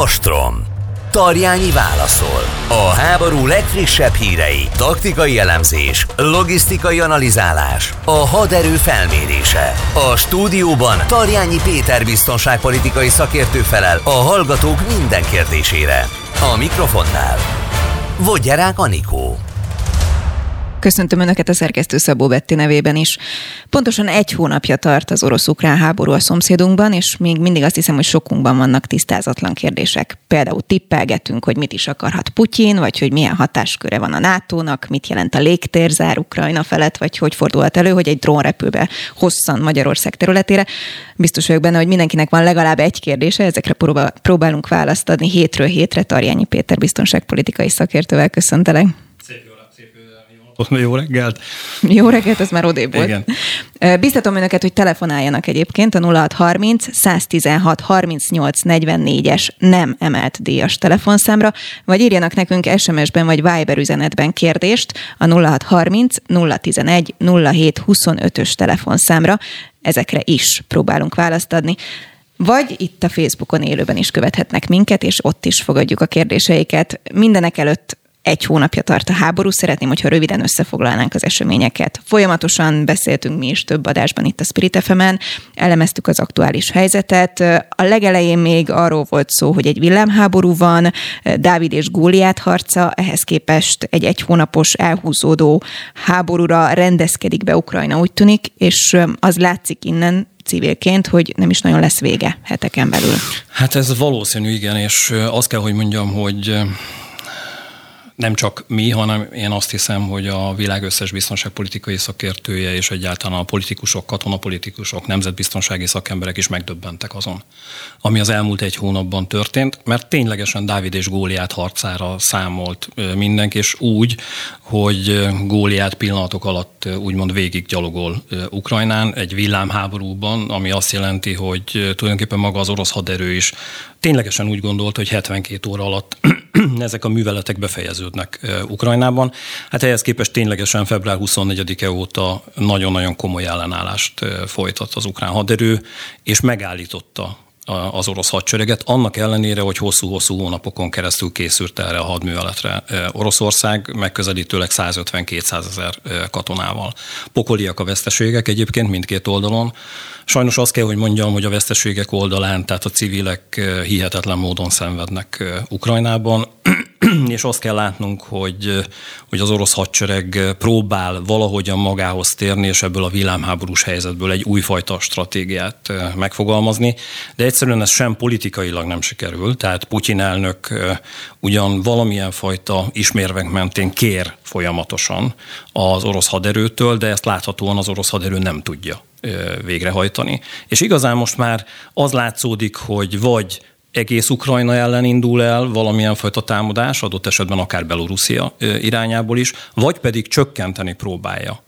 Ostrom. Tarjányi válaszol. A háború legfrissebb hírei, taktikai elemzés, logisztikai analizálás, a haderő felmérése. A stúdióban Tarjányi Péter biztonságpolitikai szakértő felel a hallgatók minden kérdésére. A mikrofonnál Vogyerák Anikó. Köszöntöm Önöket a szerkesztő Szabó Betti nevében is. Pontosan egy hónapja tart az orosz-ukrán háború a szomszédunkban, és még mindig azt hiszem, hogy sokunkban vannak tisztázatlan kérdések. Például tippelgetünk, hogy mit is akarhat Putyin, vagy hogy milyen hatásköre van a NATO-nak, mit jelent a légtérzár Ukrajna felett, vagy hogy fordulhat elő, hogy egy drón repül be hosszan Magyarország területére. Biztos vagyok benne, hogy mindenkinek van legalább egy kérdése, ezekre próbálunk választ adni hétről hétre. Tarjányi Péter biztonságpolitikai szakértővel köszöntelek. Jó reggelt! Jó reggelt, ez már odébb volt. Igen. Biztatom önöket, hogy telefonáljanak egyébként a 0630 116 38 44-es nem emelt díjas telefonszámra, vagy írjanak nekünk SMS-ben vagy Viber üzenetben kérdést a 0630 011 07 25-ös telefonszámra. Ezekre is próbálunk választ adni. Vagy itt a Facebookon élőben is követhetnek minket, és ott is fogadjuk a kérdéseiket. Mindenek előtt egy hónapja tart a háború. Szeretném, hogyha röviden összefoglalnánk az eseményeket. Folyamatosan beszéltünk mi is több adásban itt a Spirit fm elemeztük az aktuális helyzetet. A legelején még arról volt szó, hogy egy villámháború van, Dávid és Góliát harca, ehhez képest egy egy hónapos elhúzódó háborúra rendezkedik be Ukrajna, úgy tűnik, és az látszik innen, civilként, hogy nem is nagyon lesz vége heteken belül. Hát ez valószínű, igen, és azt kell, hogy mondjam, hogy nem csak mi, hanem én azt hiszem, hogy a világ összes biztonságpolitikai szakértője és egyáltalán a politikusok, katonapolitikusok, nemzetbiztonsági szakemberek is megdöbbentek azon, ami az elmúlt egy hónapban történt, mert ténylegesen Dávid és Góliát harcára számolt mindenki, és úgy, hogy Góliát pillanatok alatt úgymond végig Ukrajnán egy villámháborúban, ami azt jelenti, hogy tulajdonképpen maga az orosz haderő is ténylegesen úgy gondolt, hogy 72 óra alatt ezek a műveletek befejeződnek Ukrajnában. Hát ehhez képest ténylegesen február 24-e óta nagyon-nagyon komoly ellenállást folytat az ukrán haderő, és megállította az orosz hadsereget, annak ellenére, hogy hosszú-hosszú hónapokon keresztül készült erre a hadműveletre Oroszország, megközelítőleg 150-200 ezer katonával. Pokoliak a veszteségek egyébként mindkét oldalon. Sajnos azt kell, hogy mondjam, hogy a veszteségek oldalán, tehát a civilek hihetetlen módon szenvednek Ukrajnában, és azt kell látnunk, hogy, hogy az orosz hadsereg próbál valahogyan magához térni, és ebből a villámháborús helyzetből egy újfajta stratégiát megfogalmazni, de egyszerűen ez sem politikailag nem sikerül, tehát Putyin elnök ugyan valamilyen fajta ismérvek mentén kér folyamatosan az orosz haderőtől, de ezt láthatóan az orosz haderő nem tudja végrehajtani. És igazán most már az látszódik, hogy vagy egész Ukrajna ellen indul el valamilyen fajta támadás, adott esetben akár Belorusszia irányából is, vagy pedig csökkenteni próbálja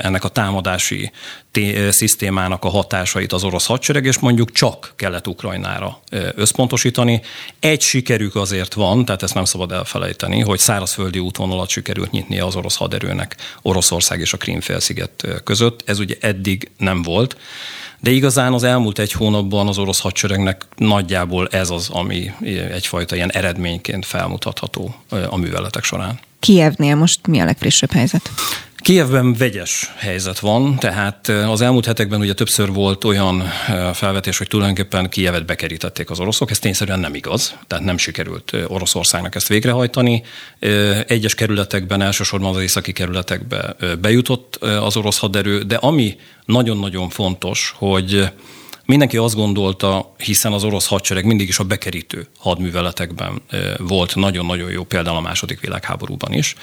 ennek a támadási szisztémának a hatásait az orosz hadsereg, és mondjuk csak Kelet-Ukrajnára összpontosítani. Egy sikerük azért van, tehát ezt nem szabad elfelejteni, hogy szárazföldi útvonalat sikerült nyitni az orosz haderőnek Oroszország és a Krímfélsziget között. Ez ugye eddig nem volt. De igazán az elmúlt egy hónapban az orosz hadseregnek nagyjából ez az, ami egyfajta ilyen eredményként felmutatható a műveletek során. Kievnél most mi a legfrissebb helyzet? Kievben vegyes helyzet van, tehát az elmúlt hetekben ugye többször volt olyan felvetés, hogy tulajdonképpen Kievet bekerítették az oroszok, ez tényszerűen nem igaz, tehát nem sikerült Oroszországnak ezt végrehajtani. Egyes kerületekben, elsősorban az északi kerületekbe bejutott az orosz haderő, de ami nagyon-nagyon fontos, hogy Mindenki azt gondolta, hiszen az orosz hadsereg mindig is a bekerítő hadműveletekben volt nagyon-nagyon jó, például a második világháborúban is,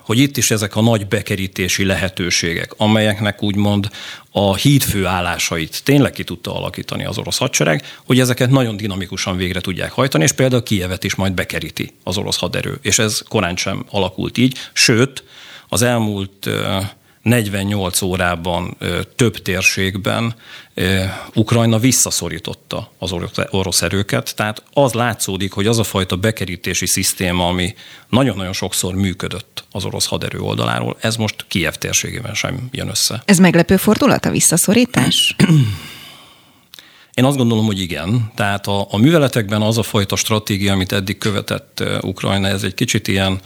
hogy itt is ezek a nagy bekerítési lehetőségek, amelyeknek úgymond a hídfő állásait tényleg ki tudta alakítani az orosz hadsereg, hogy ezeket nagyon dinamikusan végre tudják hajtani, és például Kijevet is majd bekeríti az orosz haderő. És ez korán sem alakult így, sőt, az elmúlt 48 órában több térségben Ukrajna visszaszorította az orosz erőket, tehát az látszódik, hogy az a fajta bekerítési szisztéma, ami nagyon-nagyon sokszor működött az orosz haderő oldaláról, ez most Kiev térségében sem jön össze. Ez meglepő fordulat a visszaszorítás? Én azt gondolom, hogy igen. Tehát a, a műveletekben az a fajta stratégia, amit eddig követett Ukrajna, ez egy kicsit ilyen,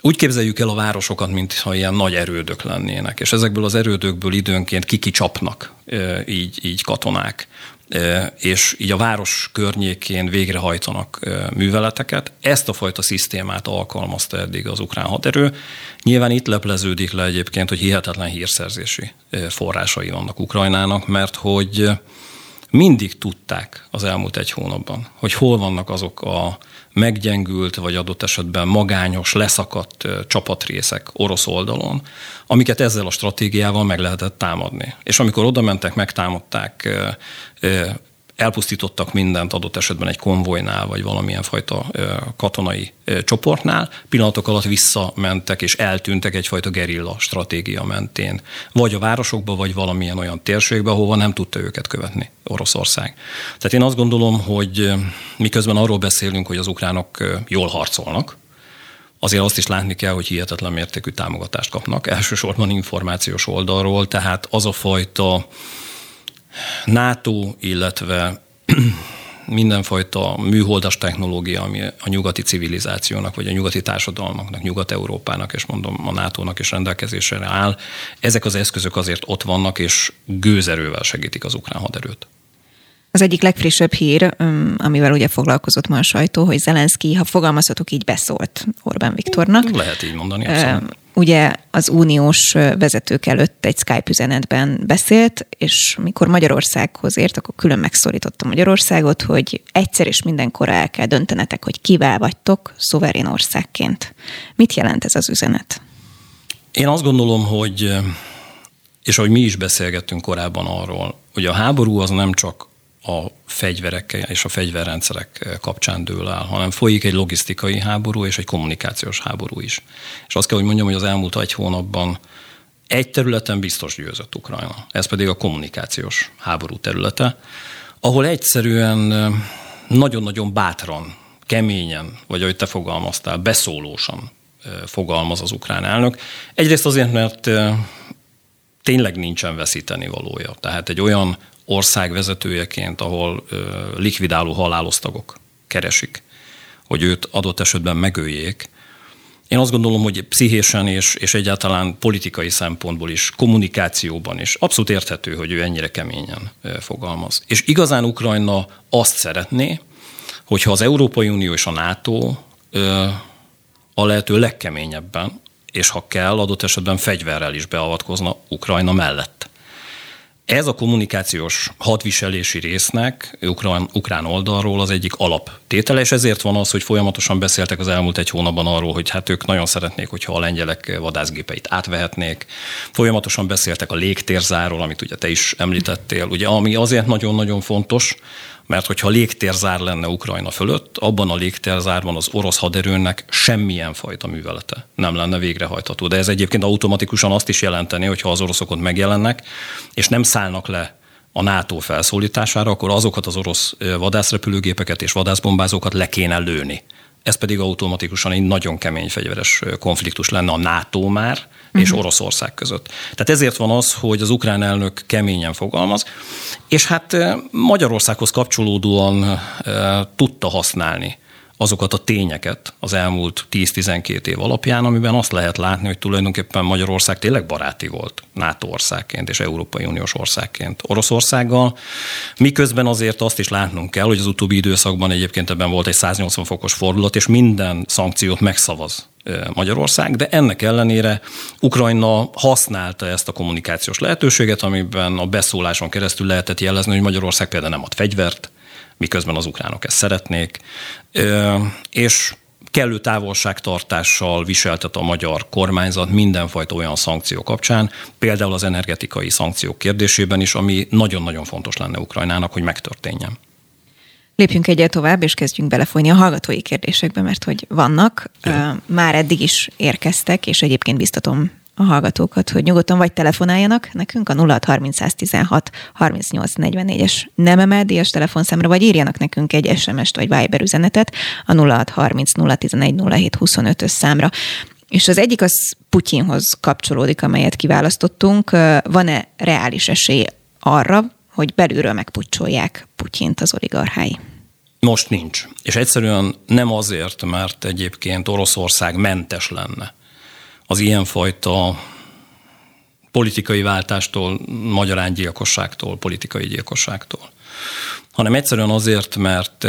úgy képzeljük el a városokat, mintha ilyen nagy erődök lennének, és ezekből az erődökből időnként kikicsapnak így, így katonák és így a város környékén végrehajtanak műveleteket. Ezt a fajta szisztémát alkalmazta eddig az ukrán haderő. Nyilván itt lepleződik le egyébként, hogy hihetetlen hírszerzési forrásai vannak Ukrajnának, mert hogy mindig tudták az elmúlt egy hónapban, hogy hol vannak azok a meggyengült, vagy adott esetben magányos, leszakadt csapatrészek orosz oldalon, amiket ezzel a stratégiával meg lehetett támadni. És amikor oda mentek, megtámadták elpusztítottak mindent adott esetben egy konvojnál, vagy valamilyen fajta katonai csoportnál, pillanatok alatt visszamentek és eltűntek egyfajta gerilla stratégia mentén. Vagy a városokba, vagy valamilyen olyan térségbe, ahova nem tudta őket követni Oroszország. Tehát én azt gondolom, hogy miközben arról beszélünk, hogy az ukránok jól harcolnak, azért azt is látni kell, hogy hihetetlen mértékű támogatást kapnak, elsősorban információs oldalról, tehát az a fajta NATO, illetve mindenfajta műholdas technológia, ami a nyugati civilizációnak, vagy a nyugati társadalmaknak, Nyugat-Európának, és mondom a NATO-nak is rendelkezésre áll. Ezek az eszközök azért ott vannak, és gőzerővel segítik az ukrán haderőt. Az egyik legfrissebb hír, amivel ugye foglalkozott ma a sajtó, hogy Zelenszky, ha fogalmazhatok így, beszólt Orbán Viktornak. Lehet így mondani, abszolút ugye az uniós vezetők előtt egy Skype üzenetben beszélt, és mikor Magyarországhoz ért, akkor külön megszólította Magyarországot, hogy egyszer és mindenkor el kell döntenetek, hogy kivel vagytok szuverén országként. Mit jelent ez az üzenet? Én azt gondolom, hogy, és ahogy mi is beszélgettünk korábban arról, hogy a háború az nem csak a fegyverek és a fegyverrendszerek kapcsán dől el, hanem folyik egy logisztikai háború és egy kommunikációs háború is. És azt kell, hogy mondjam, hogy az elmúlt egy hónapban egy területen biztos győzött Ukrajna, ez pedig a kommunikációs háború területe, ahol egyszerűen nagyon-nagyon bátran, keményen, vagy ahogy te fogalmaztál, beszólósan fogalmaz az ukrán elnök. Egyrészt azért, mert tényleg nincsen veszíteni valója. Tehát egy olyan ország vezetőjeként, ahol likvidáló halálosztagok keresik, hogy őt adott esetben megöljék. Én azt gondolom, hogy pszichésen és, és egyáltalán politikai szempontból is, kommunikációban is abszolút érthető, hogy ő ennyire keményen fogalmaz. És igazán Ukrajna azt szeretné, hogyha az Európai Unió és a NATO a lehető legkeményebben, és ha kell, adott esetben fegyverrel is beavatkozna Ukrajna mellett. Ez a kommunikációs hadviselési résznek ukrán, ukrán oldalról az egyik alaptétele, és ezért van az, hogy folyamatosan beszéltek az elmúlt egy hónapban arról, hogy hát ők nagyon szeretnék, hogyha a lengyelek vadászgépeit átvehetnék. Folyamatosan beszéltek a légtérzáról, amit ugye te is említettél, ugye, ami azért nagyon-nagyon fontos, mert hogyha légtérzár lenne Ukrajna fölött, abban a légtérzárban az orosz haderőnek semmilyen fajta művelete nem lenne végrehajtható. De ez egyébként automatikusan azt is jelenteni, hogy ha az oroszok ott megjelennek, és nem szállnak le a NATO felszólítására, akkor azokat az orosz vadászrepülőgépeket és vadászbombázókat le kéne lőni. Ez pedig automatikusan egy nagyon kemény fegyveres konfliktus lenne a NATO már, uh-huh. és Oroszország között. Tehát ezért van az, hogy az ukrán elnök keményen fogalmaz, és hát Magyarországhoz kapcsolódóan tudta használni azokat a tényeket az elmúlt 10-12 év alapján, amiben azt lehet látni, hogy tulajdonképpen Magyarország tényleg baráti volt NATO országként és Európai Uniós országként Oroszországgal, miközben azért azt is látnunk kell, hogy az utóbbi időszakban egyébként ebben volt egy 180 fokos fordulat, és minden szankciót megszavaz Magyarország, de ennek ellenére Ukrajna használta ezt a kommunikációs lehetőséget, amiben a beszóláson keresztül lehetett jelezni, hogy Magyarország például nem ad fegyvert, miközben az ukránok ezt szeretnék, és kellő távolságtartással viseltet a magyar kormányzat mindenfajta olyan szankció kapcsán, például az energetikai szankciók kérdésében is, ami nagyon-nagyon fontos lenne Ukrajnának, hogy megtörténjen. Lépjünk egyet tovább, és kezdjünk belefolyni a hallgatói kérdésekbe, mert hogy vannak, ja. már eddig is érkeztek, és egyébként biztatom a hallgatókat, hogy nyugodtan vagy telefonáljanak nekünk a 0630 3844-es nem emeldíjas telefonszámra, vagy írjanak nekünk egy SMS-t vagy Viber üzenetet a 0630 011 07 25-ös számra. És az egyik az Putyinhoz kapcsolódik, amelyet kiválasztottunk. Van-e reális esély arra, hogy belülről megpucsolják Putyint az oligarchái? Most nincs. És egyszerűen nem azért, mert egyébként Oroszország mentes lenne az ilyenfajta politikai váltástól, magyarángyilkosságtól, politikai gyilkosságtól, hanem egyszerűen azért, mert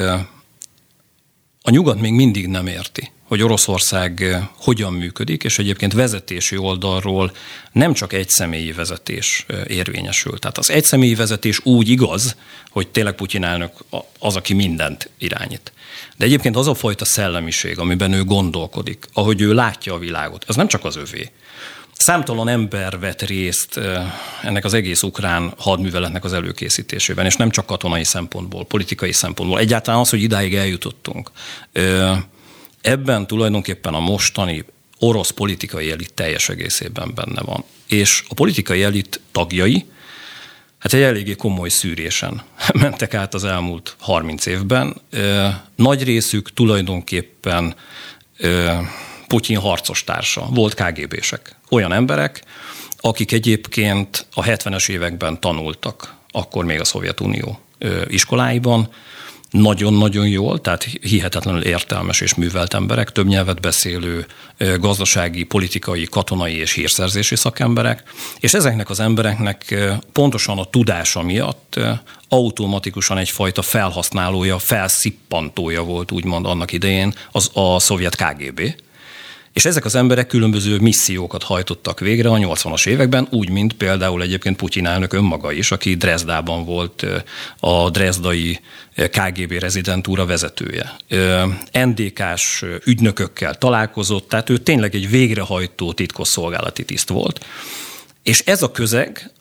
a nyugat még mindig nem érti, hogy Oroszország hogyan működik, és egyébként vezetési oldalról nem csak egy személyi vezetés érvényesül. Tehát az egy személyi vezetés úgy igaz, hogy tényleg Putyin elnök az, aki mindent irányít. De egyébként az a fajta szellemiség, amiben ő gondolkodik, ahogy ő látja a világot, az nem csak az övé. Számtalan ember vett részt ennek az egész ukrán hadműveletnek az előkészítésében, és nem csak katonai szempontból, politikai szempontból. Egyáltalán az, hogy idáig eljutottunk ebben tulajdonképpen a mostani orosz politikai elit teljes egészében benne van. És a politikai elit tagjai, hát egy eléggé komoly szűrésen mentek át az elmúlt 30 évben. Nagy részük tulajdonképpen Putyin harcos társa, volt KGB-sek. Olyan emberek, akik egyébként a 70-es években tanultak, akkor még a Szovjetunió iskoláiban, nagyon-nagyon jól, tehát hihetetlenül értelmes és művelt emberek, több nyelvet beszélő gazdasági, politikai, katonai és hírszerzési szakemberek, és ezeknek az embereknek pontosan a tudása miatt automatikusan egyfajta felhasználója, felszippantója volt úgymond annak idején az a szovjet KGB, és ezek az emberek különböző missziókat hajtottak végre a 80-as években, úgy, mint például egyébként Putyin elnök önmaga is, aki Dresdában volt a Dresdai KGB rezidentúra vezetője. NDK-s ügynökökkel találkozott, tehát ő tényleg egy végrehajtó titkosszolgálati tiszt volt. És ez a közeg,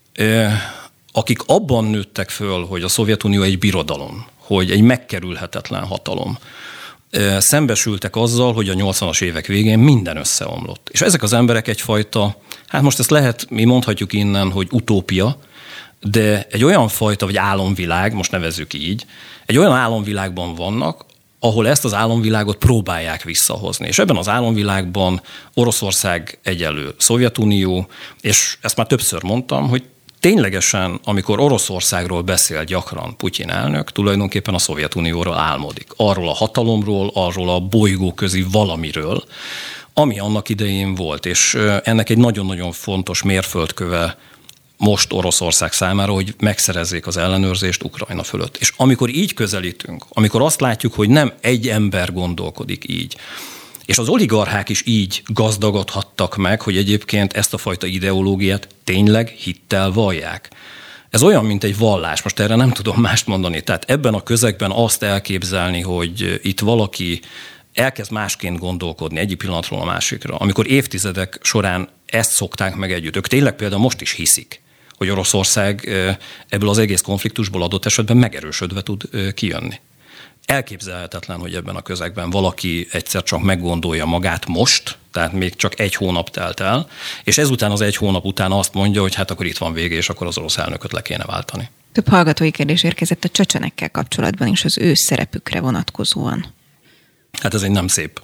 akik abban nőttek föl, hogy a Szovjetunió egy birodalom, hogy egy megkerülhetetlen hatalom, szembesültek azzal, hogy a 80-as évek végén minden összeomlott. És ezek az emberek egyfajta, hát most ezt lehet, mi mondhatjuk innen, hogy utópia, de egy olyan fajta, vagy álomvilág, most nevezzük így, egy olyan álomvilágban vannak, ahol ezt az álomvilágot próbálják visszahozni. És ebben az álomvilágban Oroszország egyelő Szovjetunió, és ezt már többször mondtam, hogy ténylegesen, amikor Oroszországról beszél gyakran Putyin elnök, tulajdonképpen a Szovjetunióról álmodik. Arról a hatalomról, arról a bolygóközi valamiről, ami annak idején volt, és ennek egy nagyon-nagyon fontos mérföldköve most Oroszország számára, hogy megszerezzék az ellenőrzést Ukrajna fölött. És amikor így közelítünk, amikor azt látjuk, hogy nem egy ember gondolkodik így, és az oligarchák is így gazdagodhattak meg, hogy egyébként ezt a fajta ideológiát tényleg hittel vallják. Ez olyan, mint egy vallás, most erre nem tudom mást mondani. Tehát ebben a közegben azt elképzelni, hogy itt valaki elkezd másként gondolkodni egyik pillanatról a másikra, amikor évtizedek során ezt szokták meg együtt. Ők tényleg például most is hiszik, hogy Oroszország ebből az egész konfliktusból adott esetben megerősödve tud kijönni. Elképzelhetetlen, hogy ebben a közegben valaki egyszer csak meggondolja magát most, tehát még csak egy hónap telt el, és ezután az egy hónap után azt mondja, hogy hát akkor itt van vége, és akkor az orosz elnököt le kéne váltani. Több hallgatói kérdés érkezett a csöcsenekkel kapcsolatban is az ő szerepükre vonatkozóan. Hát ez egy nem szép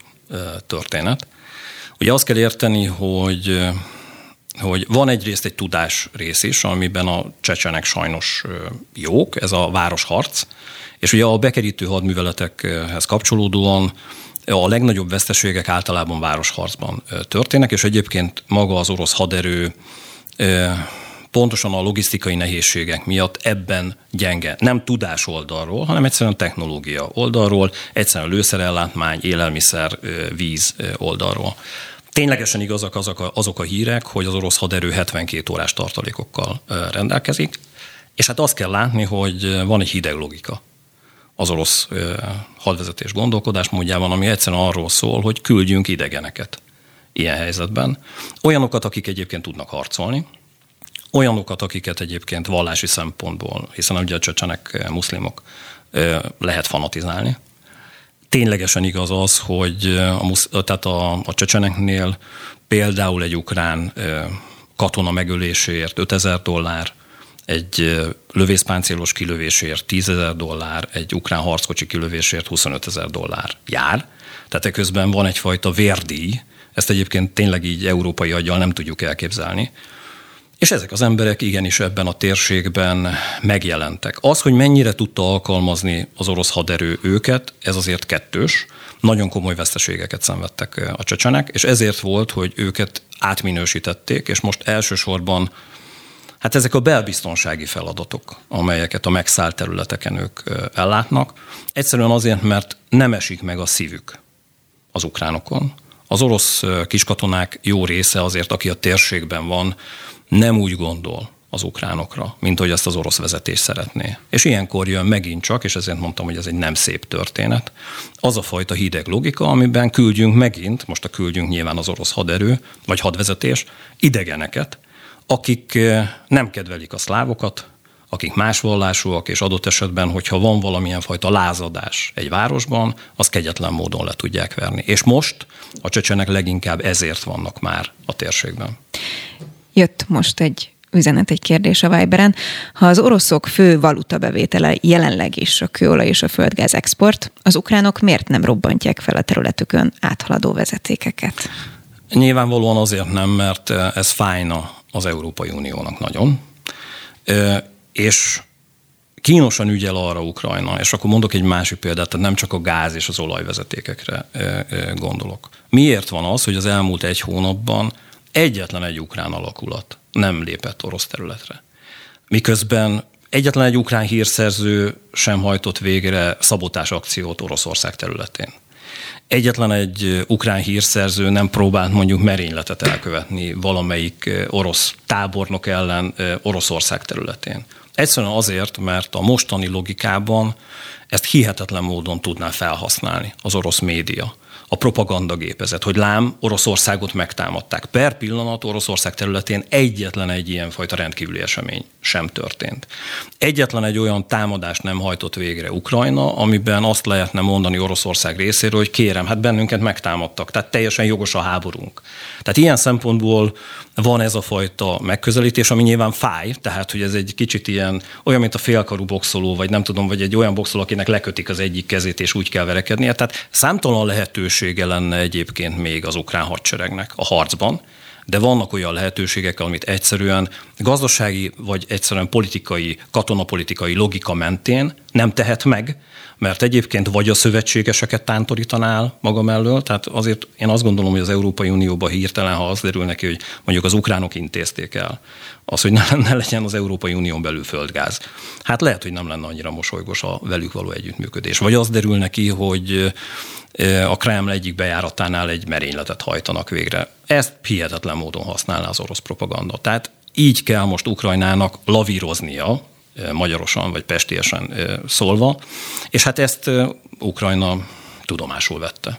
történet. Ugye azt kell érteni, hogy hogy van egyrészt egy tudás rész is, amiben a csecsenek sajnos jók, ez a városharc, és ugye a bekerítő hadműveletekhez kapcsolódóan a legnagyobb veszteségek általában városharcban történnek, és egyébként maga az orosz haderő pontosan a logisztikai nehézségek miatt ebben gyenge. Nem tudás oldalról, hanem egyszerűen technológia oldalról, egyszerűen lőszerellátmány, élelmiszer, víz oldalról. Ténylegesen igazak azok a, azok a hírek, hogy az orosz haderő 72 órás tartalékokkal rendelkezik, és hát azt kell látni, hogy van egy hideg logika az orosz hadvezetés gondolkodásmódjában, ami egyszerűen arról szól, hogy küldjünk idegeneket ilyen helyzetben. Olyanokat, akik egyébként tudnak harcolni, olyanokat, akiket egyébként vallási szempontból, hiszen ugye a csecsenek muszlimok lehet fanatizálni. Ténylegesen igaz az, hogy a, tehát a, a csecseneknél például egy ukrán katona megöléséért 5000 dollár, egy lövészpáncélos kilövésért 10 ezer dollár, egy ukrán harckocsi kilövésért 25 ezer dollár jár. Tehát közben van egyfajta vérdíj, ezt egyébként tényleg így európai aggyal nem tudjuk elképzelni, És ezek az emberek igenis ebben a térségben megjelentek. Az, hogy mennyire tudta alkalmazni az orosz haderő őket, ez azért kettős. Nagyon komoly veszteségeket szenvedtek a csecsenek, és ezért volt, hogy őket átminősítették, és most elsősorban Hát ezek a belbiztonsági feladatok, amelyeket a megszállt területeken ők ellátnak, egyszerűen azért, mert nem esik meg a szívük az ukránokon. Az orosz kiskatonák jó része azért, aki a térségben van, nem úgy gondol az ukránokra, mint hogy ezt az orosz vezetés szeretné. És ilyenkor jön megint csak, és ezért mondtam, hogy ez egy nem szép történet, az a fajta hideg logika, amiben küldjünk megint, most a küldjünk nyilván az orosz haderő, vagy hadvezetés, idegeneket, akik eh, nem kedvelik a szlávokat, akik más vallásúak, és adott esetben, hogyha van valamilyen fajta lázadás egy városban, az kegyetlen módon le tudják verni. És most a csecsenek leginkább ezért vannak már a térségben. Jött most egy üzenet, egy kérdés a Viberen. Ha az oroszok fő valuta bevétele jelenleg is a kőolaj és a földgáz export, az ukránok miért nem robbantják fel a területükön áthaladó vezetékeket? Nyilvánvalóan azért nem, mert ez fájna az Európai Uniónak nagyon, és kínosan ügyel arra Ukrajna, és akkor mondok egy másik példát, tehát nem csak a gáz és az olajvezetékekre gondolok. Miért van az, hogy az elmúlt egy hónapban egyetlen egy ukrán alakulat nem lépett orosz területre? Miközben egyetlen egy ukrán hírszerző sem hajtott végre szabotás akciót Oroszország területén egyetlen egy ukrán hírszerző nem próbált mondjuk merényletet elkövetni valamelyik orosz tábornok ellen Oroszország területén. Egyszerűen azért, mert a mostani logikában ezt hihetetlen módon tudná felhasználni az orosz média a propagandagépezet, hogy lám, Oroszországot megtámadták. Per pillanat Oroszország területén egyetlen egy ilyen fajta rendkívüli esemény sem történt. Egyetlen egy olyan támadást nem hajtott végre Ukrajna, amiben azt lehetne mondani Oroszország részéről, hogy kérem, hát bennünket megtámadtak, tehát teljesen jogos a háborunk. Tehát ilyen szempontból van ez a fajta megközelítés, ami nyilván fáj, tehát hogy ez egy kicsit ilyen, olyan, mint a félkarú boxoló, vagy nem tudom, vagy egy olyan boxoló, akinek lekötik az egyik kezét, és úgy kell verekednie. Tehát számtalan lehetősége lenne egyébként még az ukrán hadseregnek a harcban, de vannak olyan lehetőségek, amit egyszerűen gazdasági vagy egyszerűen politikai, katonapolitikai logika mentén nem tehet meg, mert egyébként vagy a szövetségeseket tántorítanál maga mellől, tehát azért én azt gondolom, hogy az Európai Unióban hirtelen, ha az derül neki, hogy mondjuk az ukránok intézték el, az, hogy ne, ne legyen az Európai Unión belül földgáz. Hát lehet, hogy nem lenne annyira mosolygos a velük való együttműködés. Vagy az derül neki, hogy a Kreml egyik bejáratánál egy merényletet hajtanak végre. Ezt hihetetlen módon használná az orosz propaganda. Tehát így kell most Ukrajnának lavíroznia, magyarosan vagy pestiesen szólva, és hát ezt Ukrajna tudomásul vette.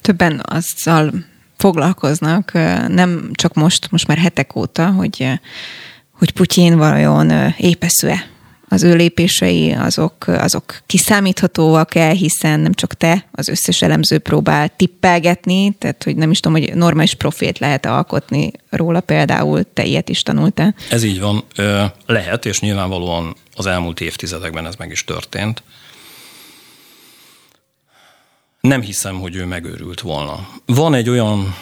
Többen azzal foglalkoznak, nem csak most, most már hetek óta, hogy, hogy Putyin vajon épesző-e az ő lépései azok, azok kiszámíthatóak-e, hiszen nem csak te, az összes elemző próbál tippelgetni, tehát hogy nem is tudom, hogy normális profét lehet alkotni róla például, te ilyet is tanultál. Ez így van, lehet, és nyilvánvalóan az elmúlt évtizedekben ez meg is történt. Nem hiszem, hogy ő megőrült volna. Van egy olyan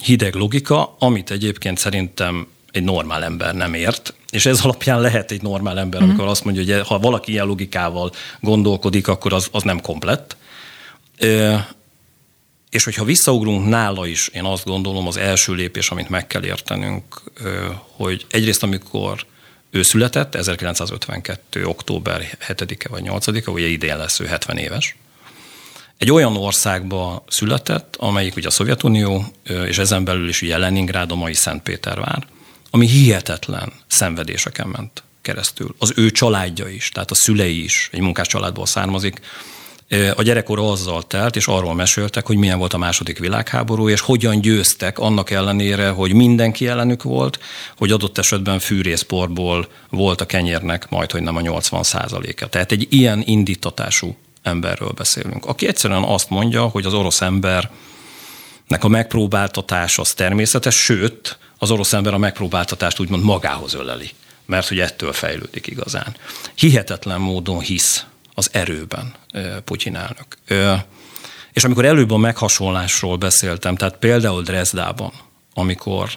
hideg logika, amit egyébként szerintem egy normál ember nem ért, és ez alapján lehet egy normál ember, mm-hmm. amikor azt mondja, hogy ha valaki ilyen logikával gondolkodik, akkor az, az nem komplett. És hogyha visszaugrunk nála is, én azt gondolom, az első lépés, amit meg kell értenünk, hogy egyrészt amikor ő született, 1952. október 7-e vagy 8-a, ugye idén lesz ő 70 éves, egy olyan országba született, amelyik ugye a Szovjetunió, és ezen belül is ugye Leningrád, a mai Szentpétervár, ami hihetetlen szenvedéseken ment keresztül. Az ő családja is, tehát a szülei is egy munkás családból származik. A gyerekkor azzal telt, és arról meséltek, hogy milyen volt a második világháború, és hogyan győztek annak ellenére, hogy mindenki ellenük volt, hogy adott esetben fűrészporból volt a kenyérnek majd, hogy nem a 80 százaléka. Tehát egy ilyen indítatású emberről beszélünk, aki egyszerűen azt mondja, hogy az orosz embernek a megpróbáltatás az természetes, sőt, az orosz ember a megpróbáltatást úgymond magához öleli, mert hogy ettől fejlődik igazán. Hihetetlen módon hisz az erőben Putyin elnök. És amikor előbb a meghasonlásról beszéltem, tehát például Dresdában, amikor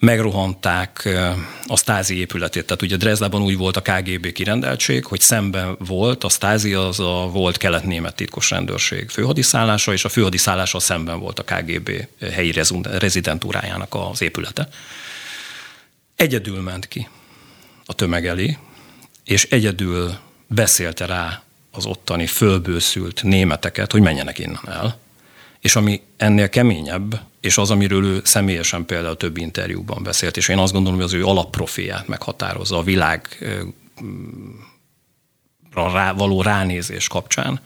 megrohanták a Stázi épületét. Tehát ugye Dresdában úgy volt a KGB kirendeltség, hogy szemben volt, a Stázi az a volt kelet-német titkos rendőrség főhadiszállása, és a főhadiszállása szemben volt a KGB helyi rezidentúrájának az épülete. Egyedül ment ki a tömeg elé, és egyedül beszélte rá az ottani fölbőszült németeket, hogy menjenek innen el. És ami ennél keményebb, és az, amiről ő személyesen például több interjúban beszélt, és én azt gondolom, hogy az ő alapprofiát meghatározza a világ rá, való ránézés kapcsán,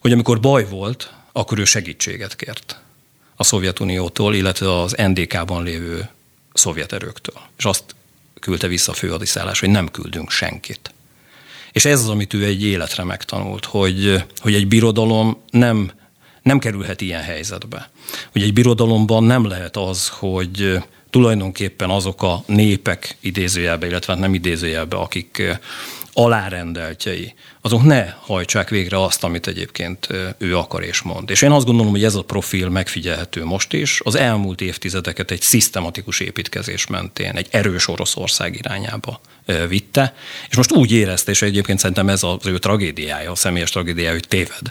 hogy amikor baj volt, akkor ő segítséget kért a Szovjetuniótól, illetve az NDK-ban lévő szovjet erőktől. És azt küldte vissza a főhadiszállás, hogy nem küldünk senkit. És ez az, amit ő egy életre megtanult, hogy, hogy egy birodalom nem, nem kerülhet ilyen helyzetbe. Hogy egy birodalomban nem lehet az, hogy tulajdonképpen azok a népek idézőjelbe, illetve hát nem idézőjelbe, akik alárendeltjei, azok ne hajtsák végre azt, amit egyébként ő akar és mond. És én azt gondolom, hogy ez a profil megfigyelhető most is. Az elmúlt évtizedeket egy szisztematikus építkezés mentén, egy erős Oroszország irányába vitte, és most úgy érezte, és egyébként szerintem ez az ő tragédiája, a személyes tragédiája, hogy téved.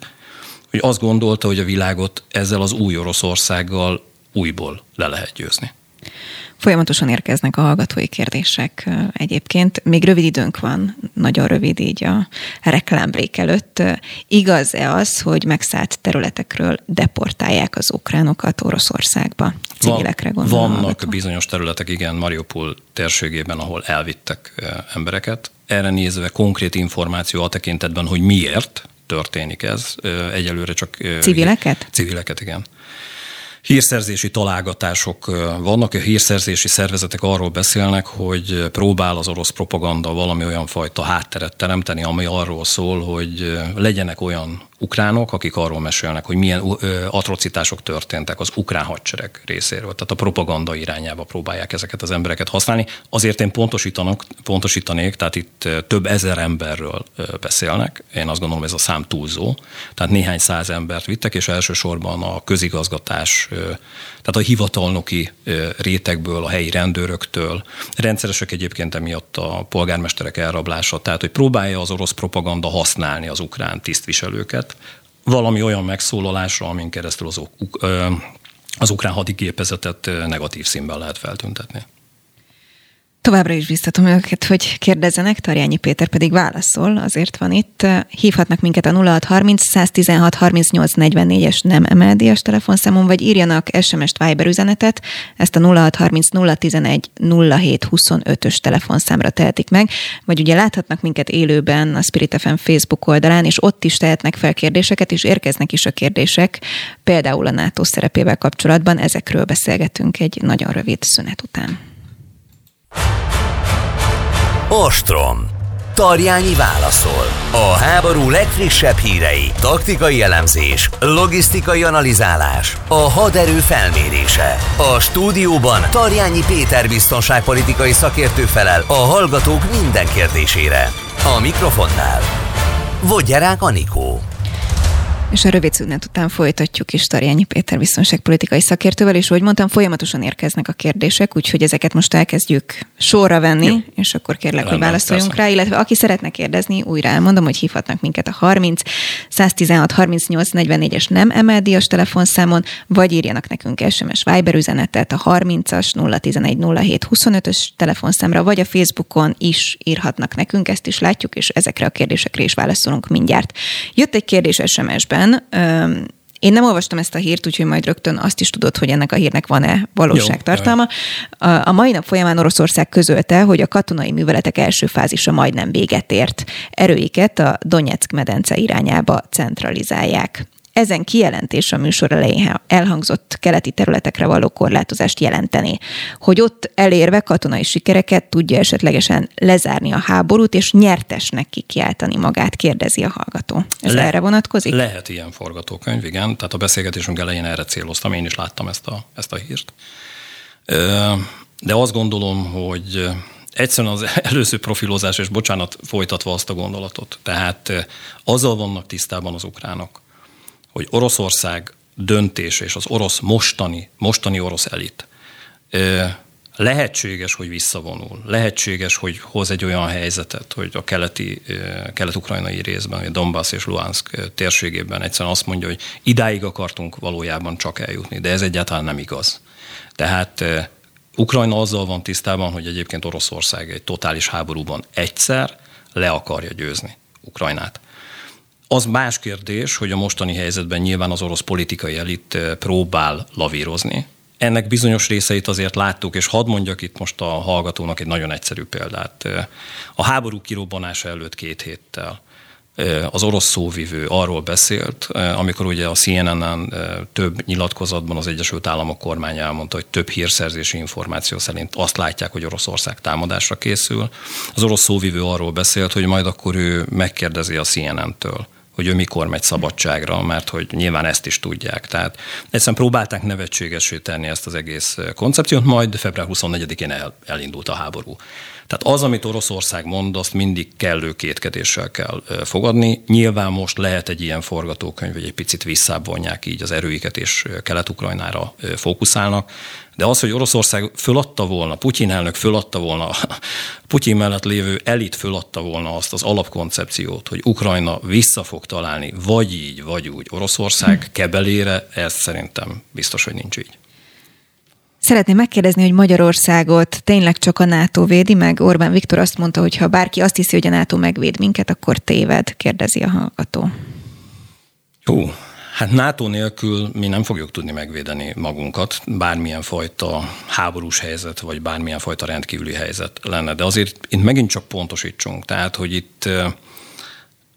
Hogy azt gondolta, hogy a világot ezzel az új Oroszországgal újból le lehet győzni. Folyamatosan érkeznek a hallgatói kérdések egyébként. Még rövid időnk van, nagyon rövid így a reklámbrék előtt. Igaz-e az, hogy megszállt területekről deportálják az ukránokat Oroszországba? Civilekre gondolom. Vannak hallgató. bizonyos területek, igen, Mariupol térségében, ahol elvittek embereket. Erre nézve konkrét információ a tekintetben, hogy miért történik ez. Egyelőre csak... Civileket? Civileket, igen hírszerzési találgatások vannak, a hírszerzési szervezetek arról beszélnek, hogy próbál az orosz propaganda valami olyan fajta hátteret teremteni, ami arról szól, hogy legyenek olyan ukránok, akik arról mesélnek, hogy milyen atrocitások történtek az ukrán hadsereg részéről. Tehát a propaganda irányába próbálják ezeket az embereket használni. Azért én pontosítanak, pontosítanék, tehát itt több ezer emberről beszélnek. Én azt gondolom, ez a szám túlzó. Tehát néhány száz embert vittek, és elsősorban a közigazgatás, tehát a hivatalnoki rétegből, a helyi rendőröktől. Rendszeresek egyébként emiatt a polgármesterek elrablása, tehát hogy próbálja az orosz propaganda használni az ukrán tisztviselőket, valami olyan megszólalásra, amin keresztül az, az ukrán hadigépezetet negatív színben lehet feltüntetni. Továbbra is biztatom őket, hogy kérdezzenek, Tarjányi Péter pedig válaszol, azért van itt. Hívhatnak minket a 0630 116 38 44-es nem emeldias telefonszámon, vagy írjanak SMS-t Viber üzenetet, ezt a 0630 011 07 25-ös telefonszámra tehetik meg, vagy ugye láthatnak minket élőben a Spirit FM Facebook oldalán, és ott is tehetnek fel kérdéseket, és érkeznek is a kérdések, például a NATO szerepével kapcsolatban, ezekről beszélgetünk egy nagyon rövid szünet után. Ostrom. Tarjányi válaszol. A háború legfrissebb hírei, taktikai elemzés, logisztikai analizálás, a haderő felmérése. A stúdióban Tarjányi Péter biztonságpolitikai szakértő felel a hallgatók minden kérdésére. A mikrofonnál Vodgyerák Anikó. És a rövid szünet után folytatjuk is Tarjányi Péter biztonságpolitikai szakértővel, és ahogy mondtam, folyamatosan érkeznek a kérdések, úgyhogy ezeket most elkezdjük sorra venni, Jó. és akkor kérlek, Rendben, hogy válaszoljunk persze. rá, illetve aki szeretne kérdezni, újra elmondom, hogy hívhatnak minket a 30 116 38 44-es nem emeldíjas telefonszámon, vagy írjanak nekünk SMS Viber üzenetet a 30-as 011 07 25-ös telefonszámra, vagy a Facebookon is írhatnak nekünk, ezt is látjuk, és ezekre a kérdésekre is válaszolunk mindjárt. Jött egy kérdés SMS-ben, esetben én nem olvastam ezt a hírt, úgyhogy majd rögtön azt is tudod, hogy ennek a hírnek van-e valóságtartalma. A, a mai nap folyamán Oroszország közölte, hogy a katonai műveletek első fázisa majdnem véget ért. Erőiket a Donetsk medence irányába centralizálják. Ezen kijelentés a műsor elején elhangzott keleti területekre való korlátozást jelenteni, hogy ott elérve katonai sikereket tudja esetlegesen lezárni a háborút, és nyertesnek kikiáltani magát, kérdezi a hallgató. Ez Le- erre vonatkozik? Lehet ilyen forgatókönyv, igen. Tehát a beszélgetésünk elején erre céloztam, én is láttam ezt a, ezt a hírt. De azt gondolom, hogy egyszerűen az előző profilozás, és bocsánat, folytatva azt a gondolatot. Tehát azzal vannak tisztában az ukránok, hogy Oroszország döntése és az orosz mostani, mostani orosz elit lehetséges, hogy visszavonul, lehetséges, hogy hoz egy olyan helyzetet, hogy a keleti, kelet-ukrajnai részben, a Donbass és Luhansk térségében egyszerűen azt mondja, hogy idáig akartunk valójában csak eljutni, de ez egyáltalán nem igaz. Tehát Ukrajna azzal van tisztában, hogy egyébként Oroszország egy totális háborúban egyszer le akarja győzni Ukrajnát. Az más kérdés, hogy a mostani helyzetben nyilván az orosz politikai elit próbál lavírozni, ennek bizonyos részeit azért láttuk, és hadd mondjak itt most a hallgatónak egy nagyon egyszerű példát. A háború kirobbanása előtt két héttel az orosz szóvivő arról beszélt, amikor ugye a CNN-en több nyilatkozatban az Egyesült Államok kormánya elmondta, hogy több hírszerzési információ szerint azt látják, hogy Oroszország támadásra készül. Az orosz szóvivő arról beszélt, hogy majd akkor ő megkérdezi a CNN-től, hogy ő mikor megy szabadságra, mert hogy nyilván ezt is tudják. Tehát egyszerűen próbálták nevetségesé tenni ezt az egész koncepciót, majd február 24-én el, elindult a háború. Tehát az, amit Oroszország mond, azt mindig kellő kétkedéssel kell fogadni. Nyilván most lehet egy ilyen forgatókönyv, hogy egy picit visszábbonják így az erőiket, és Kelet-Ukrajnára fókuszálnak. De az, hogy Oroszország föladta volna, Putyin elnök föladta volna, Putyin mellett lévő elit föladta volna azt az alapkoncepciót, hogy Ukrajna vissza fog találni, vagy így, vagy úgy Oroszország kebelére, ez szerintem biztos, hogy nincs így. Szeretném megkérdezni, hogy Magyarországot tényleg csak a NATO védi meg? Orbán Viktor azt mondta, hogy ha bárki azt hiszi, hogy a NATO megvéd minket, akkor téved, kérdezi a hallgató. Jó, hát NATO nélkül mi nem fogjuk tudni megvédeni magunkat, bármilyen fajta háborús helyzet, vagy bármilyen fajta rendkívüli helyzet lenne. De azért itt megint csak pontosítsunk, tehát, hogy itt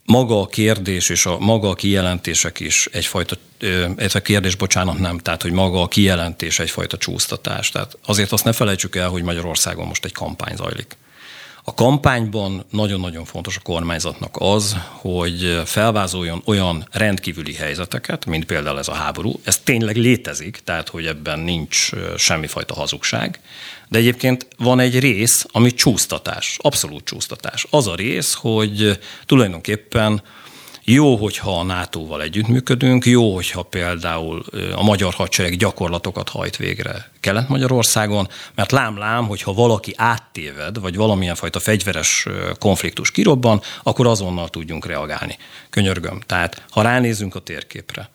maga a kérdés és a maga a kijelentések is egyfajta, ez a kérdés, bocsánat, nem, tehát hogy maga a kijelentés egyfajta csúsztatás. Tehát azért azt ne felejtsük el, hogy Magyarországon most egy kampány zajlik. A kampányban nagyon-nagyon fontos a kormányzatnak az, hogy felvázoljon olyan rendkívüli helyzeteket, mint például ez a háború. Ez tényleg létezik, tehát hogy ebben nincs semmifajta hazugság. De egyébként van egy rész, ami csúsztatás, abszolút csúsztatás. Az a rész, hogy tulajdonképpen jó, hogyha a NATO-val együttműködünk, jó, hogyha például a magyar hadsereg gyakorlatokat hajt végre Kelet-Magyarországon, mert lám-lám, hogyha valaki áttéved, vagy valamilyen fajta fegyveres konfliktus kirobban, akkor azonnal tudjunk reagálni. Könyörgöm. Tehát, ha ránézünk a térképre,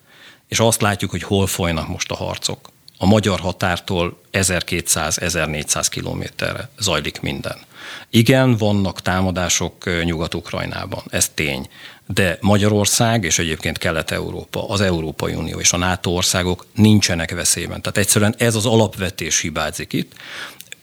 és azt látjuk, hogy hol folynak most a harcok, a magyar határtól 1200-1400 kilométerre zajlik minden. Igen, vannak támadások Nyugat-Ukrajnában, ez tény. De Magyarország és egyébként Kelet-Európa, az Európai Unió és a NATO országok nincsenek veszélyben. Tehát egyszerűen ez az alapvetés hibázik itt.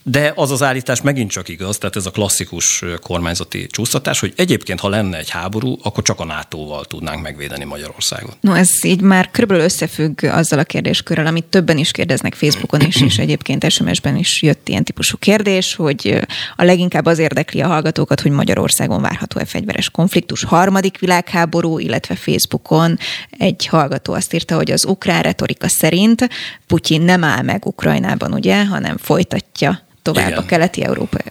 De az az állítás megint csak igaz, tehát ez a klasszikus kormányzati csúsztatás, hogy egyébként, ha lenne egy háború, akkor csak a NATO-val tudnánk megvédeni Magyarországot. No, ez így már körülbelül összefügg azzal a kérdéskörrel, amit többen is kérdeznek Facebookon is, és egyébként SMS-ben is jött ilyen típusú kérdés, hogy a leginkább az érdekli a hallgatókat, hogy Magyarországon várható-e fegyveres konfliktus, harmadik világháború, illetve Facebookon egy hallgató azt írta, hogy az ukrán retorika szerint Putyin nem áll meg Ukrajnában, ugye, hanem folytatja tovább Igen. a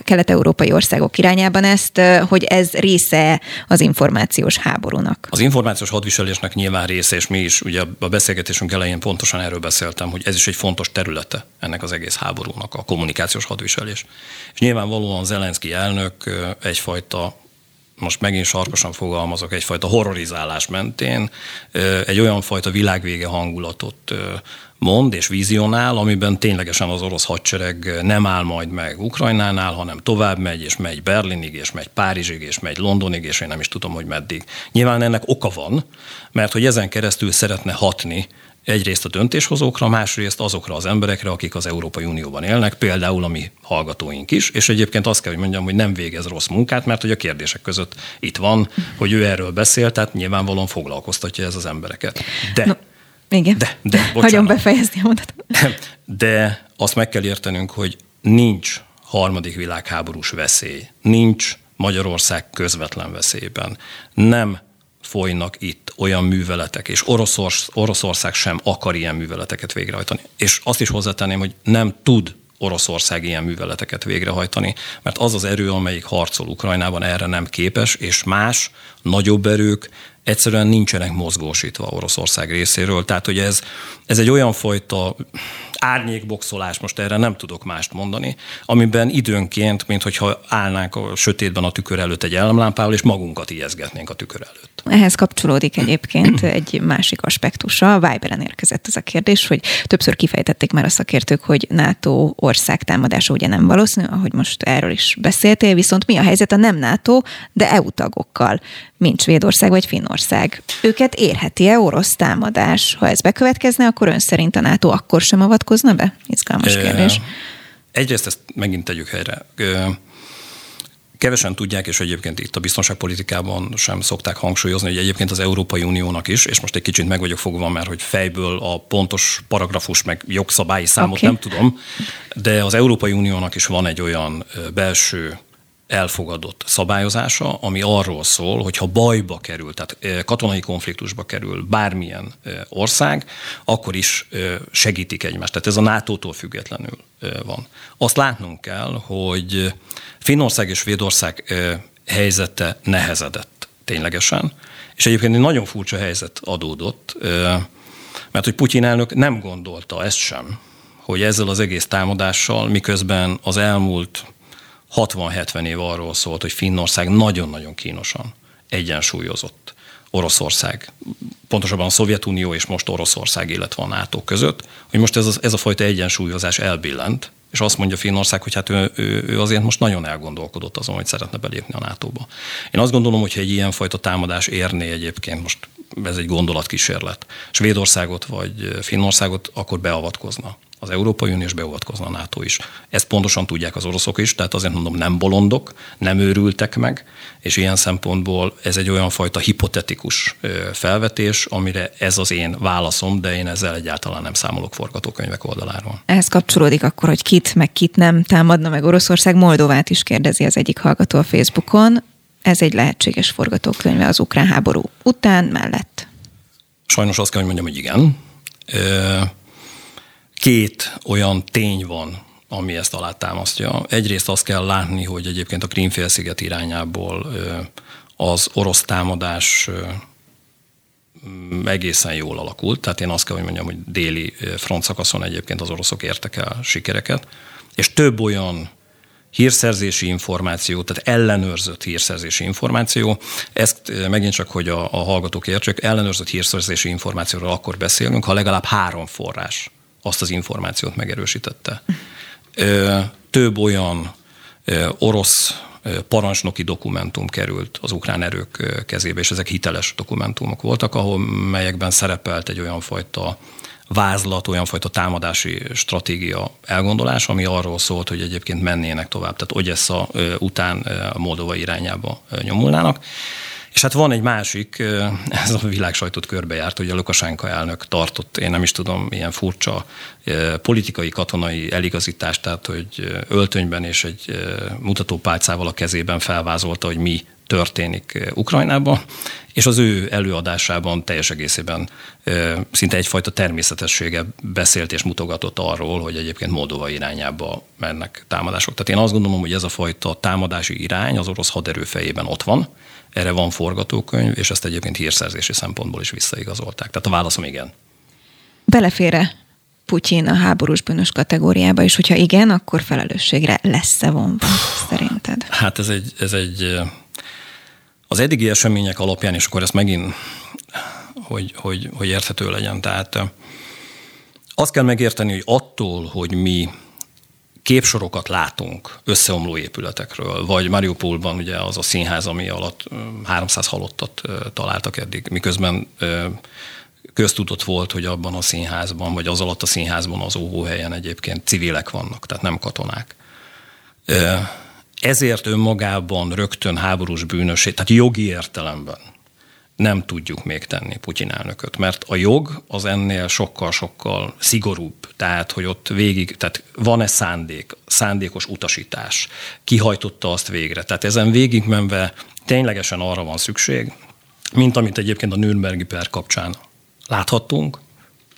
kelet-európai országok irányában ezt, hogy ez része az információs háborúnak. Az információs hadviselésnek nyilván része, és mi is ugye a beszélgetésünk elején pontosan erről beszéltem, hogy ez is egy fontos területe ennek az egész háborúnak, a kommunikációs hadviselés. És nyilvánvalóan Zelenszky elnök egyfajta most megint sarkosan fogalmazok, egyfajta horrorizálás mentén egy olyan fajta világvége hangulatot mond és vizionál, amiben ténylegesen az orosz hadsereg nem áll majd meg Ukrajnánál, hanem tovább megy, és megy Berlinig, és megy Párizsig, és megy Londonig, és én nem is tudom, hogy meddig. Nyilván ennek oka van, mert hogy ezen keresztül szeretne hatni egyrészt a döntéshozókra, másrészt azokra az emberekre, akik az Európai Unióban élnek, például a mi hallgatóink is, és egyébként azt kell, hogy mondjam, hogy nem végez rossz munkát, mert hogy a kérdések között itt van, hogy ő erről beszél, tehát nyilvánvalóan foglalkoztatja ez az embereket. De no igen. De, de bocsánat. Hagyom befejezni a mondatot. De azt meg kell értenünk, hogy nincs harmadik világháborús veszély. Nincs Magyarország közvetlen veszélyben. Nem folynak itt olyan műveletek, és Oroszorsz, Oroszország sem akar ilyen műveleteket végrehajtani. És azt is hozzátenném, hogy nem tud Oroszország ilyen műveleteket végrehajtani, mert az az erő, amelyik harcol Ukrajnában, erre nem képes, és más, nagyobb erők egyszerűen nincsenek mozgósítva Oroszország részéről. Tehát, hogy ez, ez egy olyan fajta árnyékboxolás, most erre nem tudok mást mondani, amiben időnként, mint hogyha állnánk a sötétben a tükör előtt egy elemlámpával, és magunkat ijeszgetnénk a tükör előtt. Ehhez kapcsolódik egyébként egy másik aspektusa. Viberen érkezett ez a kérdés, hogy többször kifejtették már a szakértők, hogy NATO ország támadása ugye nem valószínű, ahogy most erről is beszéltél, viszont mi a helyzet a nem NATO, de EU tagokkal, mint Svédország vagy Finnország? Őket érheti-e orosz támadás? Ha ez bekövetkezne, akkor ön szerint a NATO akkor sem avatkozna be? Izgalmas kérdés. Egyrészt ezt megint tegyük helyre. Kevesen tudják, és egyébként itt a biztonságpolitikában sem szokták hangsúlyozni, hogy egyébként az Európai Uniónak is, és most egy kicsit meg vagyok fogva, mert hogy fejből a pontos paragrafus meg jogszabályi számot okay. nem tudom, de az Európai Uniónak is van egy olyan belső elfogadott szabályozása, ami arról szól, hogy ha bajba kerül, tehát katonai konfliktusba kerül bármilyen ország, akkor is segítik egymást. Tehát ez a NATO-tól függetlenül van. Azt látnunk kell, hogy Finnország és Svédország helyzete nehezedett ténylegesen, és egyébként egy nagyon furcsa helyzet adódott, mert hogy Putyin elnök nem gondolta ezt sem, hogy ezzel az egész támadással, miközben az elmúlt 60-70 év arról szólt, hogy Finnország nagyon-nagyon kínosan egyensúlyozott Oroszország, pontosabban a Szovjetunió és most Oroszország, illetve a NATO között, hogy most ez a, ez a fajta egyensúlyozás elbillent, és azt mondja Finnország, hogy hát ő, ő, ő azért most nagyon elgondolkodott azon, hogy szeretne belépni a NATO-ba. Én azt gondolom, hogy ha egy ilyenfajta támadás érné egyébként, most ez egy gondolatkísérlet, Svédországot vagy Finnországot, akkor beavatkozna az Európai Unió és beavatkozna a NATO is. Ezt pontosan tudják az oroszok is, tehát azért mondom, nem bolondok, nem őrültek meg, és ilyen szempontból ez egy olyan fajta hipotetikus felvetés, amire ez az én válaszom, de én ezzel egyáltalán nem számolok forgatókönyvek oldaláról. Ehhez kapcsolódik akkor, hogy kit meg kit nem támadna meg Oroszország. Moldovát is kérdezi az egyik hallgató a Facebookon. Ez egy lehetséges forgatókönyve az ukrán háború után mellett. Sajnos azt kell, hogy mondjam, hogy igen két olyan tény van, ami ezt alátámasztja. Egyrészt azt kell látni, hogy egyébként a Krímfélsziget irányából az orosz támadás egészen jól alakult. Tehát én azt kell, hogy mondjam, hogy déli frontszakaszon egyébként az oroszok értek el sikereket. És több olyan hírszerzési információ, tehát ellenőrzött hírszerzési információ. Ezt megint csak, hogy a, a hallgatók értsék, ellenőrzött hírszerzési információról akkor beszélünk, ha legalább három forrás azt az információt megerősítette. Több olyan orosz parancsnoki dokumentum került az ukrán erők kezébe, és ezek hiteles dokumentumok voltak, ahol melyekben szerepelt egy olyan fajta vázlat, olyan fajta támadási stratégia elgondolás, ami arról szólt, hogy egyébként mennének tovább, tehát Ogyessa után a Moldova irányába nyomulnának. És hát van egy másik, ez a világ sajtót körbejárt, hogy a Lukasánka elnök tartott, én nem is tudom, ilyen furcsa politikai, katonai eligazítást, tehát hogy öltönyben és egy mutatópálcával a kezében felvázolta, hogy mi történik Ukrajnában, és az ő előadásában teljes egészében szinte egyfajta természetessége beszélt és mutogatott arról, hogy egyébként Moldova irányába mennek támadások. Tehát én azt gondolom, hogy ez a fajta támadási irány az orosz haderő fejében ott van, erre van forgatókönyv, és ezt egyébként hírszerzési szempontból is visszaigazolták. Tehát a válaszom igen. Belefére Putyin a háborús bűnös kategóriába, és hogyha igen, akkor felelősségre lesz-e vonva szerinted? Hát ez egy, ez egy az eddigi események alapján, és akkor ezt megint, hogy, hogy, hogy érthető legyen. Tehát azt kell megérteni, hogy attól, hogy mi képsorokat látunk összeomló épületekről, vagy Mariupolban ugye az a színház, ami alatt 300 halottat találtak eddig, miközben köztudott volt, hogy abban a színházban, vagy az alatt a színházban az óvóhelyen egyébként civilek vannak, tehát nem katonák. Ezért önmagában rögtön háborús bűnösség, tehát jogi értelemben nem tudjuk még tenni Putyin elnököt, mert a jog az ennél sokkal-sokkal szigorúbb, tehát hogy ott végig, tehát van-e szándék, szándékos utasítás, kihajtotta azt végre. Tehát ezen végigmenve ténylegesen arra van szükség, mint amit egyébként a Nürnbergi per kapcsán láthattunk,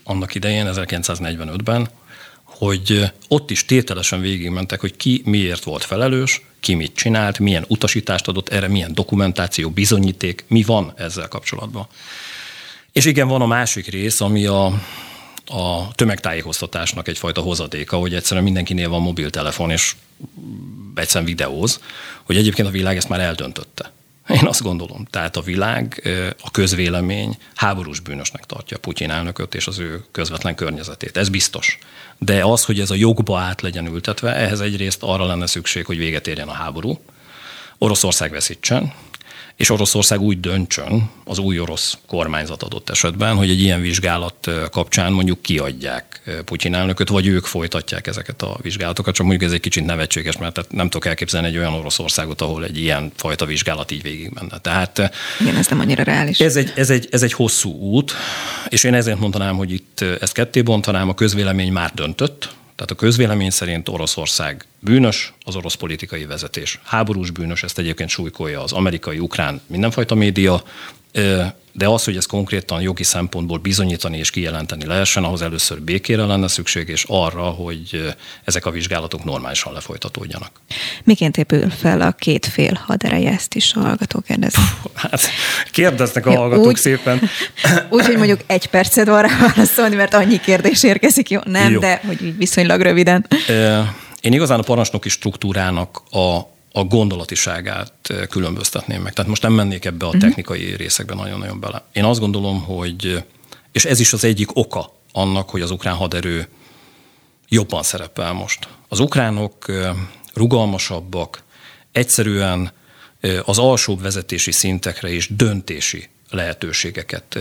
annak idején, 1945-ben, hogy ott is tételesen végigmentek, hogy ki miért volt felelős, ki mit csinált, milyen utasítást adott erre, milyen dokumentáció, bizonyíték, mi van ezzel kapcsolatban. És igen, van a másik rész, ami a, a tömegtájékoztatásnak egyfajta hozadéka, hogy egyszerűen mindenkinél van mobiltelefon, és egyszerűen videóz, hogy egyébként a világ ezt már eldöntötte. Én azt gondolom. Tehát a világ, a közvélemény háborús bűnösnek tartja Putyin elnököt és az ő közvetlen környezetét. Ez biztos. De az, hogy ez a jogba át legyen ültetve, ehhez egyrészt arra lenne szükség, hogy véget érjen a háború, Oroszország veszítsen, és Oroszország úgy döntsön az új orosz kormányzat adott esetben, hogy egy ilyen vizsgálat kapcsán mondjuk kiadják Putyin elnököt, vagy ők folytatják ezeket a vizsgálatokat, csak mondjuk ez egy kicsit nevetséges, mert nem tudok elképzelni egy olyan Oroszországot, ahol egy ilyen fajta vizsgálat így végig menne. Tehát Igen, ez nem annyira reális. Ez egy, ez, egy, ez egy hosszú út, és én ezért mondanám, hogy itt ezt ketté bontanám, a közvélemény már döntött, tehát a közvélemény szerint Oroszország bűnös, az orosz politikai vezetés háborús bűnös, ezt egyébként súlykolja az amerikai, ukrán, mindenfajta média, de az, hogy ez konkrétan jogi szempontból bizonyítani és kijelenteni lehessen, ahhoz először békére lenne szükség, és arra, hogy ezek a vizsgálatok normálisan lefolytatódjanak. Miként épül fel a két fél hadereje, ezt is a hallgató kérdez? Hát kérdeznek a ja, hallgatók úgy, szépen. Úgy, hogy mondjuk egy percet van rá válaszolni, mert annyi kérdés érkezik, jó? Nem, jó. de hogy viszonylag röviden. Én igazán a parancsnoki struktúrának a a gondolatiságát különböztetném meg. Tehát most nem mennék ebbe a mhm. technikai részekbe nagyon-nagyon bele. Én azt gondolom, hogy, és ez is az egyik oka annak, hogy az ukrán haderő jobban szerepel most. Az ukránok rugalmasabbak, egyszerűen az alsóbb vezetési szintekre is döntési lehetőségeket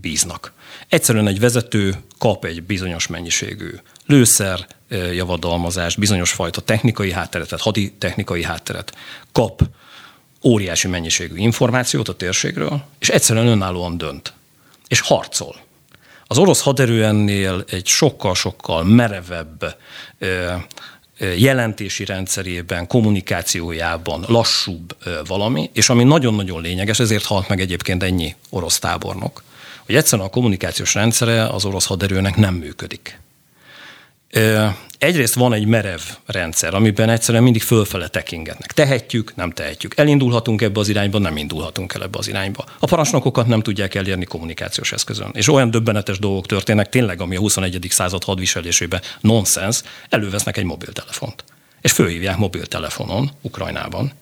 bíznak. Egyszerűen egy vezető kap egy bizonyos mennyiségű lőszer, javadalmazást, bizonyos fajta technikai hátteret, tehát hadi technikai hátteret kap óriási mennyiségű információt a térségről, és egyszerűen önállóan dönt, és harcol. Az orosz haderő ennél egy sokkal-sokkal merevebb jelentési rendszerében, kommunikációjában lassúbb valami, és ami nagyon-nagyon lényeges, ezért halt meg egyébként ennyi orosz tábornok, hogy egyszerűen a kommunikációs rendszere az orosz haderőnek nem működik. Egyrészt van egy merev rendszer, amiben egyszerűen mindig fölfele tekingetnek. Tehetjük, nem tehetjük. Elindulhatunk ebbe az irányba, nem indulhatunk el ebbe az irányba. A parancsnokokat nem tudják elérni kommunikációs eszközön. És olyan döbbenetes dolgok történnek tényleg, ami a 21. század hadviselésében nonsens, elővesznek egy mobiltelefont. És fölhívják mobiltelefonon Ukrajnában,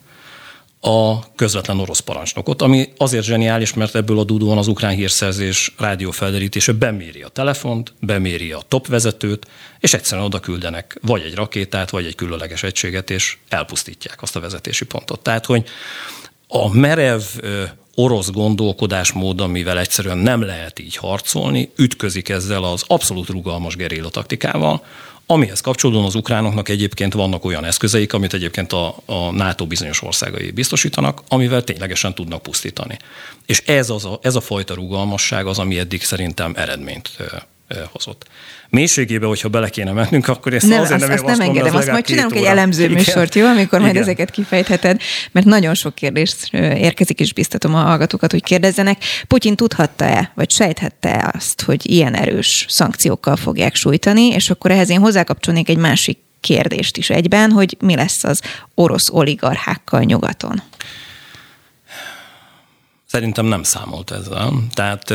a közvetlen orosz parancsnokot, ami azért zseniális, mert ebből adódóan az ukrán hírszerzés rádiófelderítése beméri a telefont, beméri a top vezetőt, és egyszerűen oda küldenek vagy egy rakétát, vagy egy különleges egységet, és elpusztítják azt a vezetési pontot. Tehát, hogy a merev orosz gondolkodásmód, amivel egyszerűen nem lehet így harcolni, ütközik ezzel az abszolút rugalmas gerilla taktikával, Amihez kapcsolódóan az ukránoknak egyébként vannak olyan eszközeik, amit egyébként a, a NATO bizonyos országai biztosítanak, amivel ténylegesen tudnak pusztítani. És ez, az a, ez a fajta rugalmasság az, ami eddig szerintem eredményt hozott. Mélységébe, hogyha bele kéne mennünk, akkor ezt nem, azért azt, nem azt nem engedem, azt majd csinálunk egy elemző Igen. műsort, jó, amikor majd Igen. ezeket kifejtheted, mert nagyon sok kérdés érkezik, és biztatom a hallgatókat, hogy kérdezzenek. Putyin tudhatta-e, vagy sejthette azt, hogy ilyen erős szankciókkal fogják sújtani, és akkor ehhez én hozzákapcsolnék egy másik kérdést is egyben, hogy mi lesz az orosz oligarchákkal nyugaton. Szerintem nem számolt ezzel. Tehát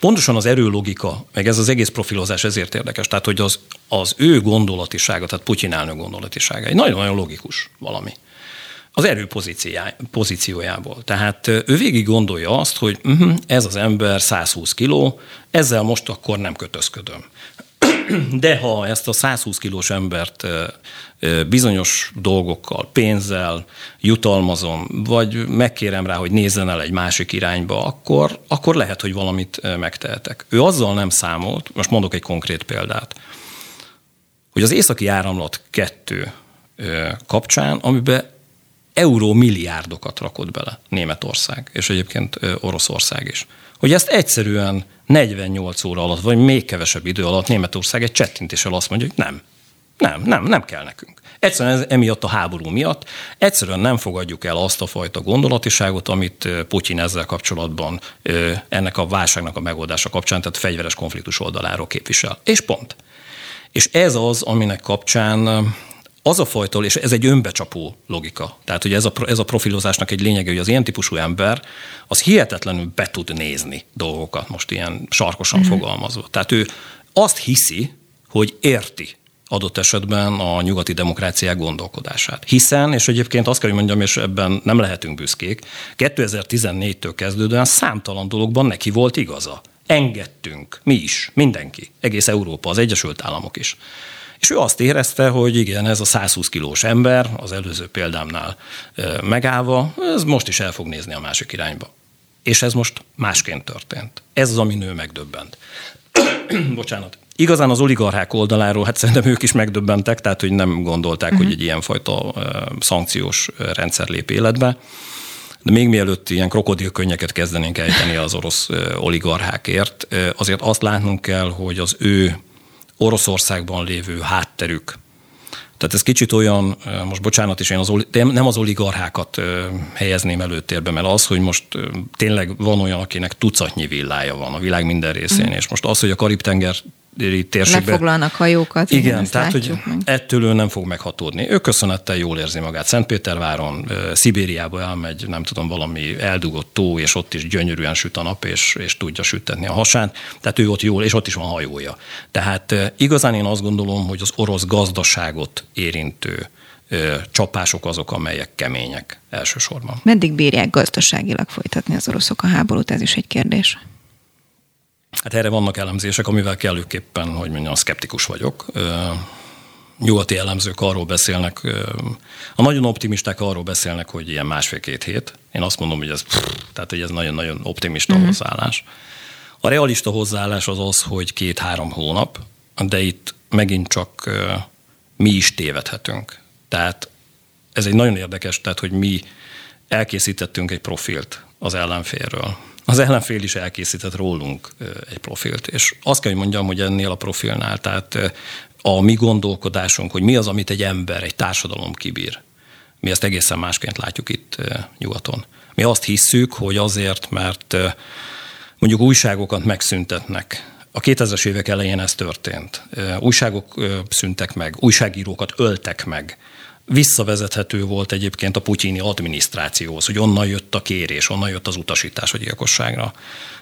pontosan az erőlogika, meg ez az egész profilozás ezért érdekes, tehát hogy az, az ő gondolatisága, tehát Putyin elnök gondolatisága egy nagyon-nagyon logikus valami. Az erő pozíciójából. Tehát ő végig gondolja azt, hogy uh-huh, ez az ember 120 kiló, ezzel most akkor nem kötözködöm. De ha ezt a 120 kilós embert bizonyos dolgokkal, pénzzel jutalmazom, vagy megkérem rá, hogy nézzen el egy másik irányba, akkor, akkor lehet, hogy valamit megtehetek. Ő azzal nem számolt, most mondok egy konkrét példát, hogy az északi áramlat kettő kapcsán, amiben euró milliárdokat rakott bele Németország, és egyébként Oroszország is. Hogy ezt egyszerűen 48 óra alatt, vagy még kevesebb idő alatt Németország egy csettintéssel azt mondja, hogy nem, nem, nem, nem kell nekünk. Egyszerűen ez, emiatt a háború miatt egyszerűen nem fogadjuk el azt a fajta gondolatiságot, amit Putyin ezzel kapcsolatban ennek a válságnak a megoldása kapcsán, tehát fegyveres konfliktus oldaláról képvisel. És pont. És ez az, aminek kapcsán az a fajta, és ez egy önbecsapó logika. Tehát, hogy ez a, ez a profilozásnak egy lényege, hogy az ilyen típusú ember, az hihetetlenül be tud nézni dolgokat, most ilyen sarkosan mm-hmm. fogalmazva. Tehát ő azt hiszi, hogy érti adott esetben a nyugati demokráciák gondolkodását. Hiszen, és egyébként azt kell, hogy mondjam, és ebben nem lehetünk büszkék, 2014-től kezdődően számtalan dologban neki volt igaza. Engedtünk, mi is, mindenki, egész Európa, az Egyesült Államok is. És ő azt érezte, hogy igen, ez a 120 kilós ember, az előző példámnál megállva, ez most is el fog nézni a másik irányba. És ez most másként történt. Ez az, ami nő megdöbbent. Bocsánat. Igazán az oligarchák oldaláról, hát szerintem ők is megdöbbentek, tehát hogy nem gondolták, uh-huh. hogy egy ilyenfajta szankciós rendszer lép életbe. De még mielőtt ilyen krokodilkönnyeket kezdenénk ejteni az orosz oligarchákért, azért azt látnunk kell, hogy az ő Oroszországban lévő hátterük, tehát ez kicsit olyan, most bocsánat is, én az, nem az oligarchákat helyezném előtérbe, mert az, hogy most tényleg van olyan, akinek tucatnyi villája van a világ minden részén, mm. és most az, hogy a Karib-tenger térségben. Lefoglalnak hajókat. Igen, igen tehát hogy meg. ettől ő nem fog meghatódni. Ő köszönettel jól érzi magát. Szentpéterváron, Szibériába elmegy, nem tudom, valami eldugott tó, és ott is gyönyörűen süt a nap, és, és tudja sütetni a hasán. Tehát ő ott jól, és ott is van hajója. Tehát igazán én azt gondolom, hogy az orosz gazdaságot érintő csapások azok, amelyek kemények elsősorban. Meddig bírják gazdaságilag folytatni az oroszok a háborút? Ez is egy kérdés. Hát erre vannak elemzések, amivel kellőképpen, hogy mondjam, szkeptikus vagyok. Nyugati elemzők arról beszélnek, a nagyon optimisták arról beszélnek, hogy ilyen másfél-két hét. Én azt mondom, hogy ez, tehát, hogy ez nagyon-nagyon optimista uh-huh. hozzáállás. A realista hozzáállás az az, hogy két-három hónap, de itt megint csak mi is tévedhetünk. Tehát ez egy nagyon érdekes, tehát hogy mi elkészítettünk egy profilt az ellenfélről az ellenfél is elkészített rólunk egy profilt. És azt kell, hogy mondjam, hogy ennél a profilnál, tehát a mi gondolkodásunk, hogy mi az, amit egy ember, egy társadalom kibír. Mi ezt egészen másként látjuk itt nyugaton. Mi azt hisszük, hogy azért, mert mondjuk újságokat megszüntetnek. A 2000-es évek elején ez történt. Újságok szüntek meg, újságírókat öltek meg visszavezethető volt egyébként a putyini adminisztrációhoz, hogy onnan jött a kérés, onnan jött az utasítás a gyilkosságra.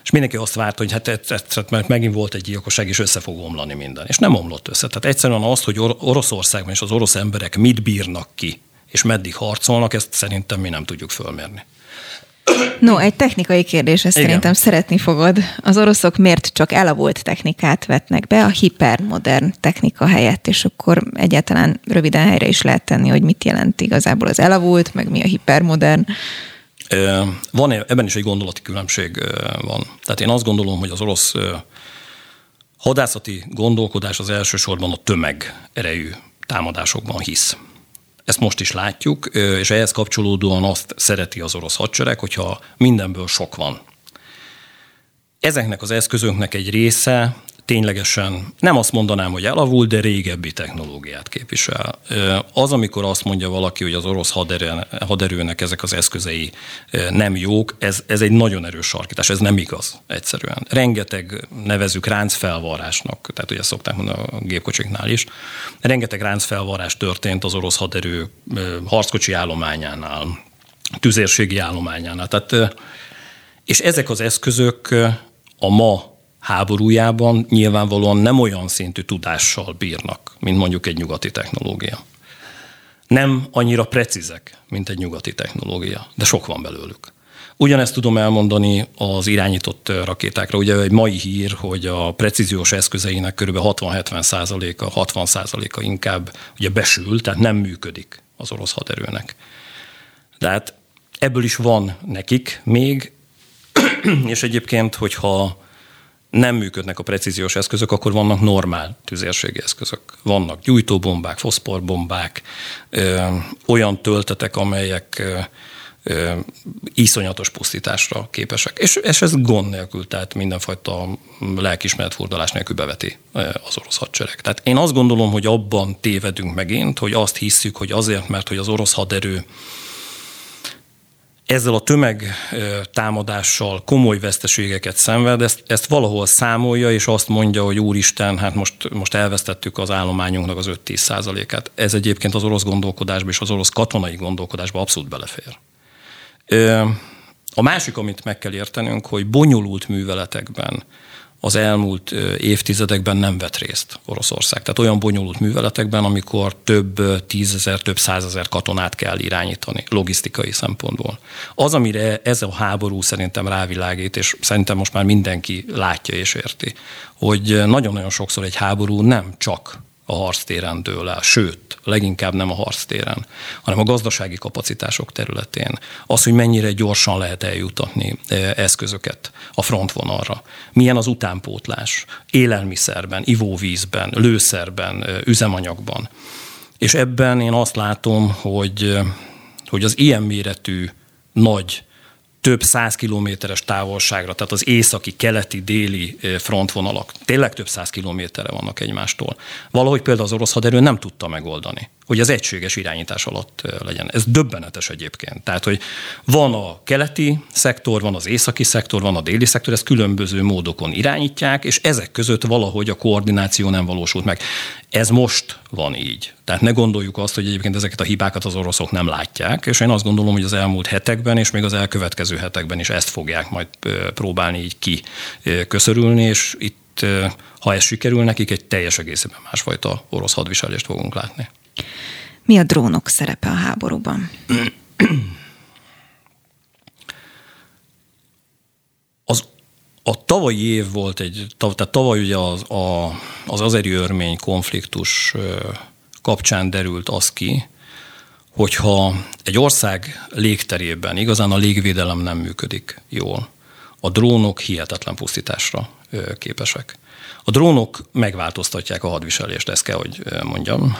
És mindenki azt várt, hogy hát ez, mert megint volt egy gyilkosság, és össze fog omlani minden. És nem omlott össze. Tehát egyszerűen azt, hogy Oroszországban és az orosz emberek mit bírnak ki, és meddig harcolnak, ezt szerintem mi nem tudjuk fölmérni. No, egy technikai kérdés, ezt Igen. szerintem szeretni fogod. Az oroszok miért csak elavult technikát vetnek be a hipermodern technika helyett, és akkor egyáltalán röviden helyre is lehet tenni, hogy mit jelent igazából az elavult, meg mi a hipermodern. Van, ebben is egy gondolati különbség van. Tehát én azt gondolom, hogy az orosz hadászati gondolkodás az elsősorban a tömeg erejű támadásokban hisz. Ezt most is látjuk, és ehhez kapcsolódóan azt szereti az orosz hadsereg, hogyha mindenből sok van. Ezeknek az eszközöknek egy része ténylegesen nem azt mondanám, hogy elavult, de régebbi technológiát képvisel. Az, amikor azt mondja valaki, hogy az orosz haderőnek ezek az eszközei nem jók, ez, ez egy nagyon erős sarkítás, ez nem igaz egyszerűen. Rengeteg nevezük ráncfelvarásnak, tehát ugye szokták mondani a gépkocsiknál is, rengeteg ráncfelvarás történt az orosz haderő harckocsi állományánál, tüzérségi állományánál. Tehát, és ezek az eszközök a ma háborújában nyilvánvalóan nem olyan szintű tudással bírnak, mint mondjuk egy nyugati technológia. Nem annyira precízek, mint egy nyugati technológia, de sok van belőlük. Ugyanezt tudom elmondani az irányított rakétákra. Ugye egy mai hír, hogy a precíziós eszközeinek kb. 60-70 százaléka, 60 százaléka inkább ugye besül, tehát nem működik az orosz haderőnek. Tehát ebből is van nekik még, és egyébként, hogyha nem működnek a precíziós eszközök, akkor vannak normál tüzérségi eszközök. Vannak gyújtóbombák, foszporbombák, ö, olyan töltetek, amelyek ö, ö, iszonyatos pusztításra képesek. És, és ez gond nélkül, tehát mindenfajta lelkismeret furdalás nélkül beveti az orosz hadsereg. Tehát én azt gondolom, hogy abban tévedünk megint, hogy azt hisszük, hogy azért, mert hogy az orosz haderő ezzel a tömeg támadással komoly veszteségeket szenved, ezt, ezt valahol számolja, és azt mondja, hogy úristen, hát most, most elvesztettük az állományunknak az 5-10 százalékát. Ez egyébként az orosz gondolkodásba és az orosz katonai gondolkodásba abszolút belefér. A másik, amit meg kell értenünk, hogy bonyolult műveletekben az elmúlt évtizedekben nem vett részt Oroszország. Tehát olyan bonyolult műveletekben, amikor több tízezer, több százezer katonát kell irányítani logisztikai szempontból. Az, amire ez a háború szerintem rávilágít, és szerintem most már mindenki látja és érti, hogy nagyon-nagyon sokszor egy háború nem csak a harctéren dől el, sőt, leginkább nem a harctéren, hanem a gazdasági kapacitások területén. Az, hogy mennyire gyorsan lehet eljutatni e, eszközöket a frontvonalra. Milyen az utánpótlás élelmiszerben, ivóvízben, lőszerben, e, üzemanyagban. És ebben én azt látom, hogy, hogy az ilyen méretű nagy több száz kilométeres távolságra, tehát az északi, keleti, déli frontvonalak tényleg több száz kilométerre vannak egymástól. Valahogy például az orosz haderő nem tudta megoldani, hogy az egységes irányítás alatt legyen. Ez döbbenetes egyébként. Tehát, hogy van a keleti szektor, van az északi szektor, van a déli szektor, ezt különböző módokon irányítják, és ezek között valahogy a koordináció nem valósult meg. Ez most van így. Tehát ne gondoljuk azt, hogy egyébként ezeket a hibákat az oroszok nem látják, és én azt gondolom, hogy az elmúlt hetekben és még az elkövetkező hetekben is ezt fogják majd próbálni így ki köszörülni, és itt, ha ez sikerül nekik, egy teljes egészében másfajta orosz hadviselést fogunk látni. Mi a drónok szerepe a háborúban? Az, a tavalyi év volt egy, tehát tavaly ugye az, a, az azeri örmény konfliktus kapcsán derült az ki, hogyha egy ország légterében igazán a légvédelem nem működik jól, a drónok hihetetlen pusztításra képesek. A drónok megváltoztatják a hadviselést, ezt kell, hogy mondjam.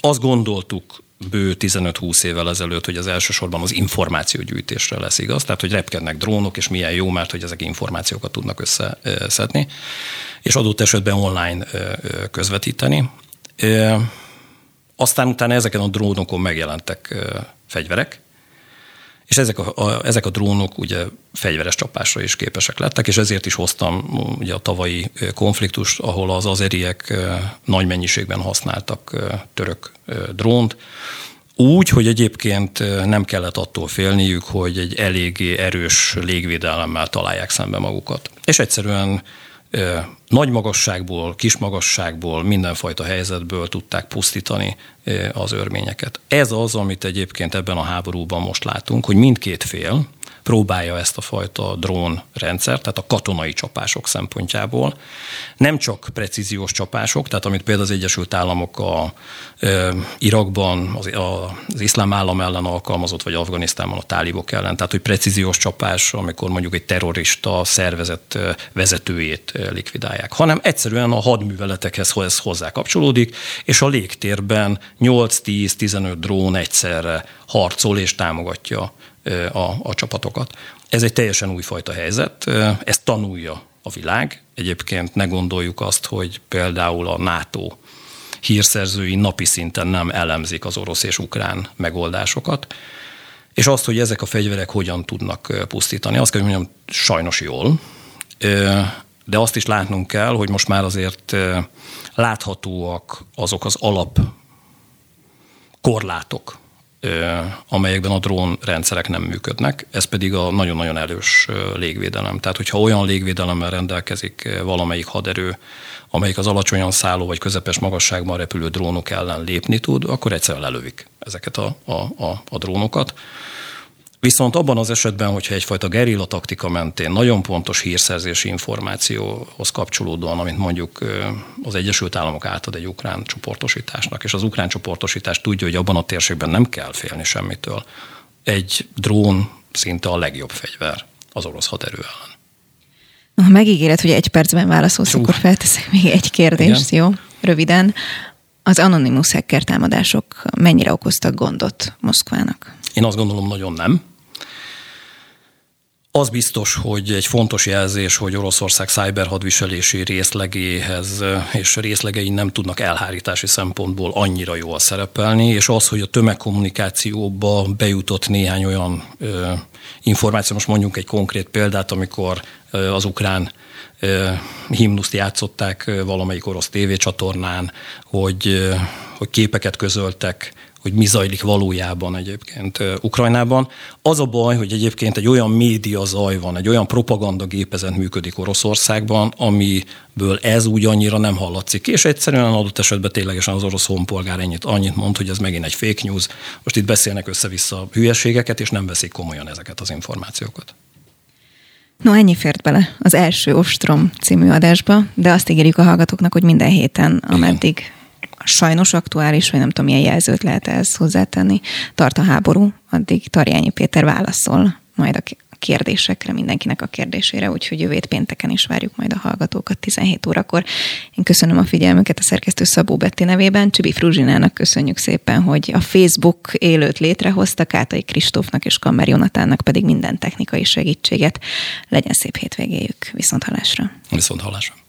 Azt gondoltuk bő 15-20 évvel ezelőtt, hogy az elsősorban az információgyűjtésre lesz igaz, tehát hogy repkednek drónok, és milyen jó, mert hogy ezek információkat tudnak összeszedni, és adott esetben online közvetíteni. Aztán utána ezeken a drónokon megjelentek fegyverek, és ezek a, a, ezek a drónok ugye fegyveres csapásra is képesek lettek, és ezért is hoztam ugye a tavalyi konfliktust, ahol az azeriek nagy mennyiségben használtak török drónt, úgy, hogy egyébként nem kellett attól félniük, hogy egy eléggé erős légvédelemmel találják szembe magukat. És egyszerűen nagy magasságból, kis magasságból, mindenfajta helyzetből tudták pusztítani az örményeket. Ez az, amit egyébként ebben a háborúban most látunk, hogy mindkét fél, próbálja ezt a fajta drón rendszer, tehát a katonai csapások szempontjából. Nem csak precíziós csapások, tehát amit például az Egyesült Államok a, e, Irakban az, a, az iszlám állam ellen alkalmazott, vagy Afganisztánban a tálibok ellen, tehát hogy precíziós csapás, amikor mondjuk egy terrorista szervezet vezetőjét likvidálják, hanem egyszerűen a hadműveletekhez ez hozzá kapcsolódik, és a légtérben 8-10-15 drón egyszerre harcol és támogatja a, a csapatokat. Ez egy teljesen újfajta helyzet, ezt tanulja a világ. Egyébként ne gondoljuk azt, hogy például a NATO hírszerzői napi szinten nem elemzik az orosz és ukrán megoldásokat, és azt, hogy ezek a fegyverek hogyan tudnak pusztítani. Azt kell, hogy mondjam, sajnos jól, de azt is látnunk kell, hogy most már azért láthatóak azok az alap korlátok, amelyekben a drón rendszerek nem működnek, ez pedig a nagyon-nagyon erős légvédelem. Tehát, hogyha olyan légvédelemmel rendelkezik valamelyik haderő, amelyik az alacsonyan szálló vagy közepes magasságban repülő drónok ellen lépni tud, akkor egyszerűen lelövik ezeket a, a, a, a drónokat. Viszont abban az esetben, hogyha egyfajta gerilla taktika mentén nagyon pontos hírszerzési információhoz kapcsolódóan, amit mondjuk az Egyesült Államok átad egy ukrán csoportosításnak, és az ukrán csoportosítás tudja, hogy abban a térségben nem kell félni semmitől, egy drón szinte a legjobb fegyver az orosz haderő ellen. Ha megígéred, hogy egy percben válaszolsz, akkor felteszek még egy kérdést, Igen? jó? Röviden. Az Anonymous hacker támadások mennyire okoztak gondot Moszkvának? Én azt gondolom, nagyon nem. Az biztos, hogy egy fontos jelzés, hogy Oroszország szájberhadviselési részlegéhez és részlegei nem tudnak elhárítási szempontból annyira jól szerepelni, és az, hogy a tömegkommunikációba bejutott néhány olyan ö, információ, most mondjunk egy konkrét példát, amikor ö, az ukrán himnuszt játszották valamelyik orosz tévécsatornán, hogy, hogy képeket közöltek hogy mi zajlik valójában egyébként Ukrajnában. Az a baj, hogy egyébként egy olyan média zaj van, egy olyan propaganda gépezet működik Oroszországban, amiből ez úgy annyira nem hallatszik. És egyszerűen adott esetben ténylegesen az orosz honpolgár ennyit, annyit mond, hogy ez megint egy fake news. Most itt beszélnek össze-vissza hülyeségeket, és nem veszik komolyan ezeket az információkat. No, ennyi fért bele az első Ostrom című adásba, de azt ígérjük a hallgatóknak, hogy minden héten, ameddig Igen sajnos aktuális, vagy nem tudom, milyen jelzőt lehet ez hozzátenni, tart a háború, addig Tarjányi Péter válaszol majd a kérdésekre, mindenkinek a kérdésére, úgyhogy jövét pénteken is várjuk majd a hallgatókat 17 órakor. Én köszönöm a figyelmüket a szerkesztő Szabó Betti nevében. Csibi Fruzsinának köszönjük szépen, hogy a Facebook élőt létrehozta, Kátai Kristófnak és Kammer Jonatánnak pedig minden technikai segítséget. Legyen szép hétvégéjük. Viszont hallásra. Viszont hallásra.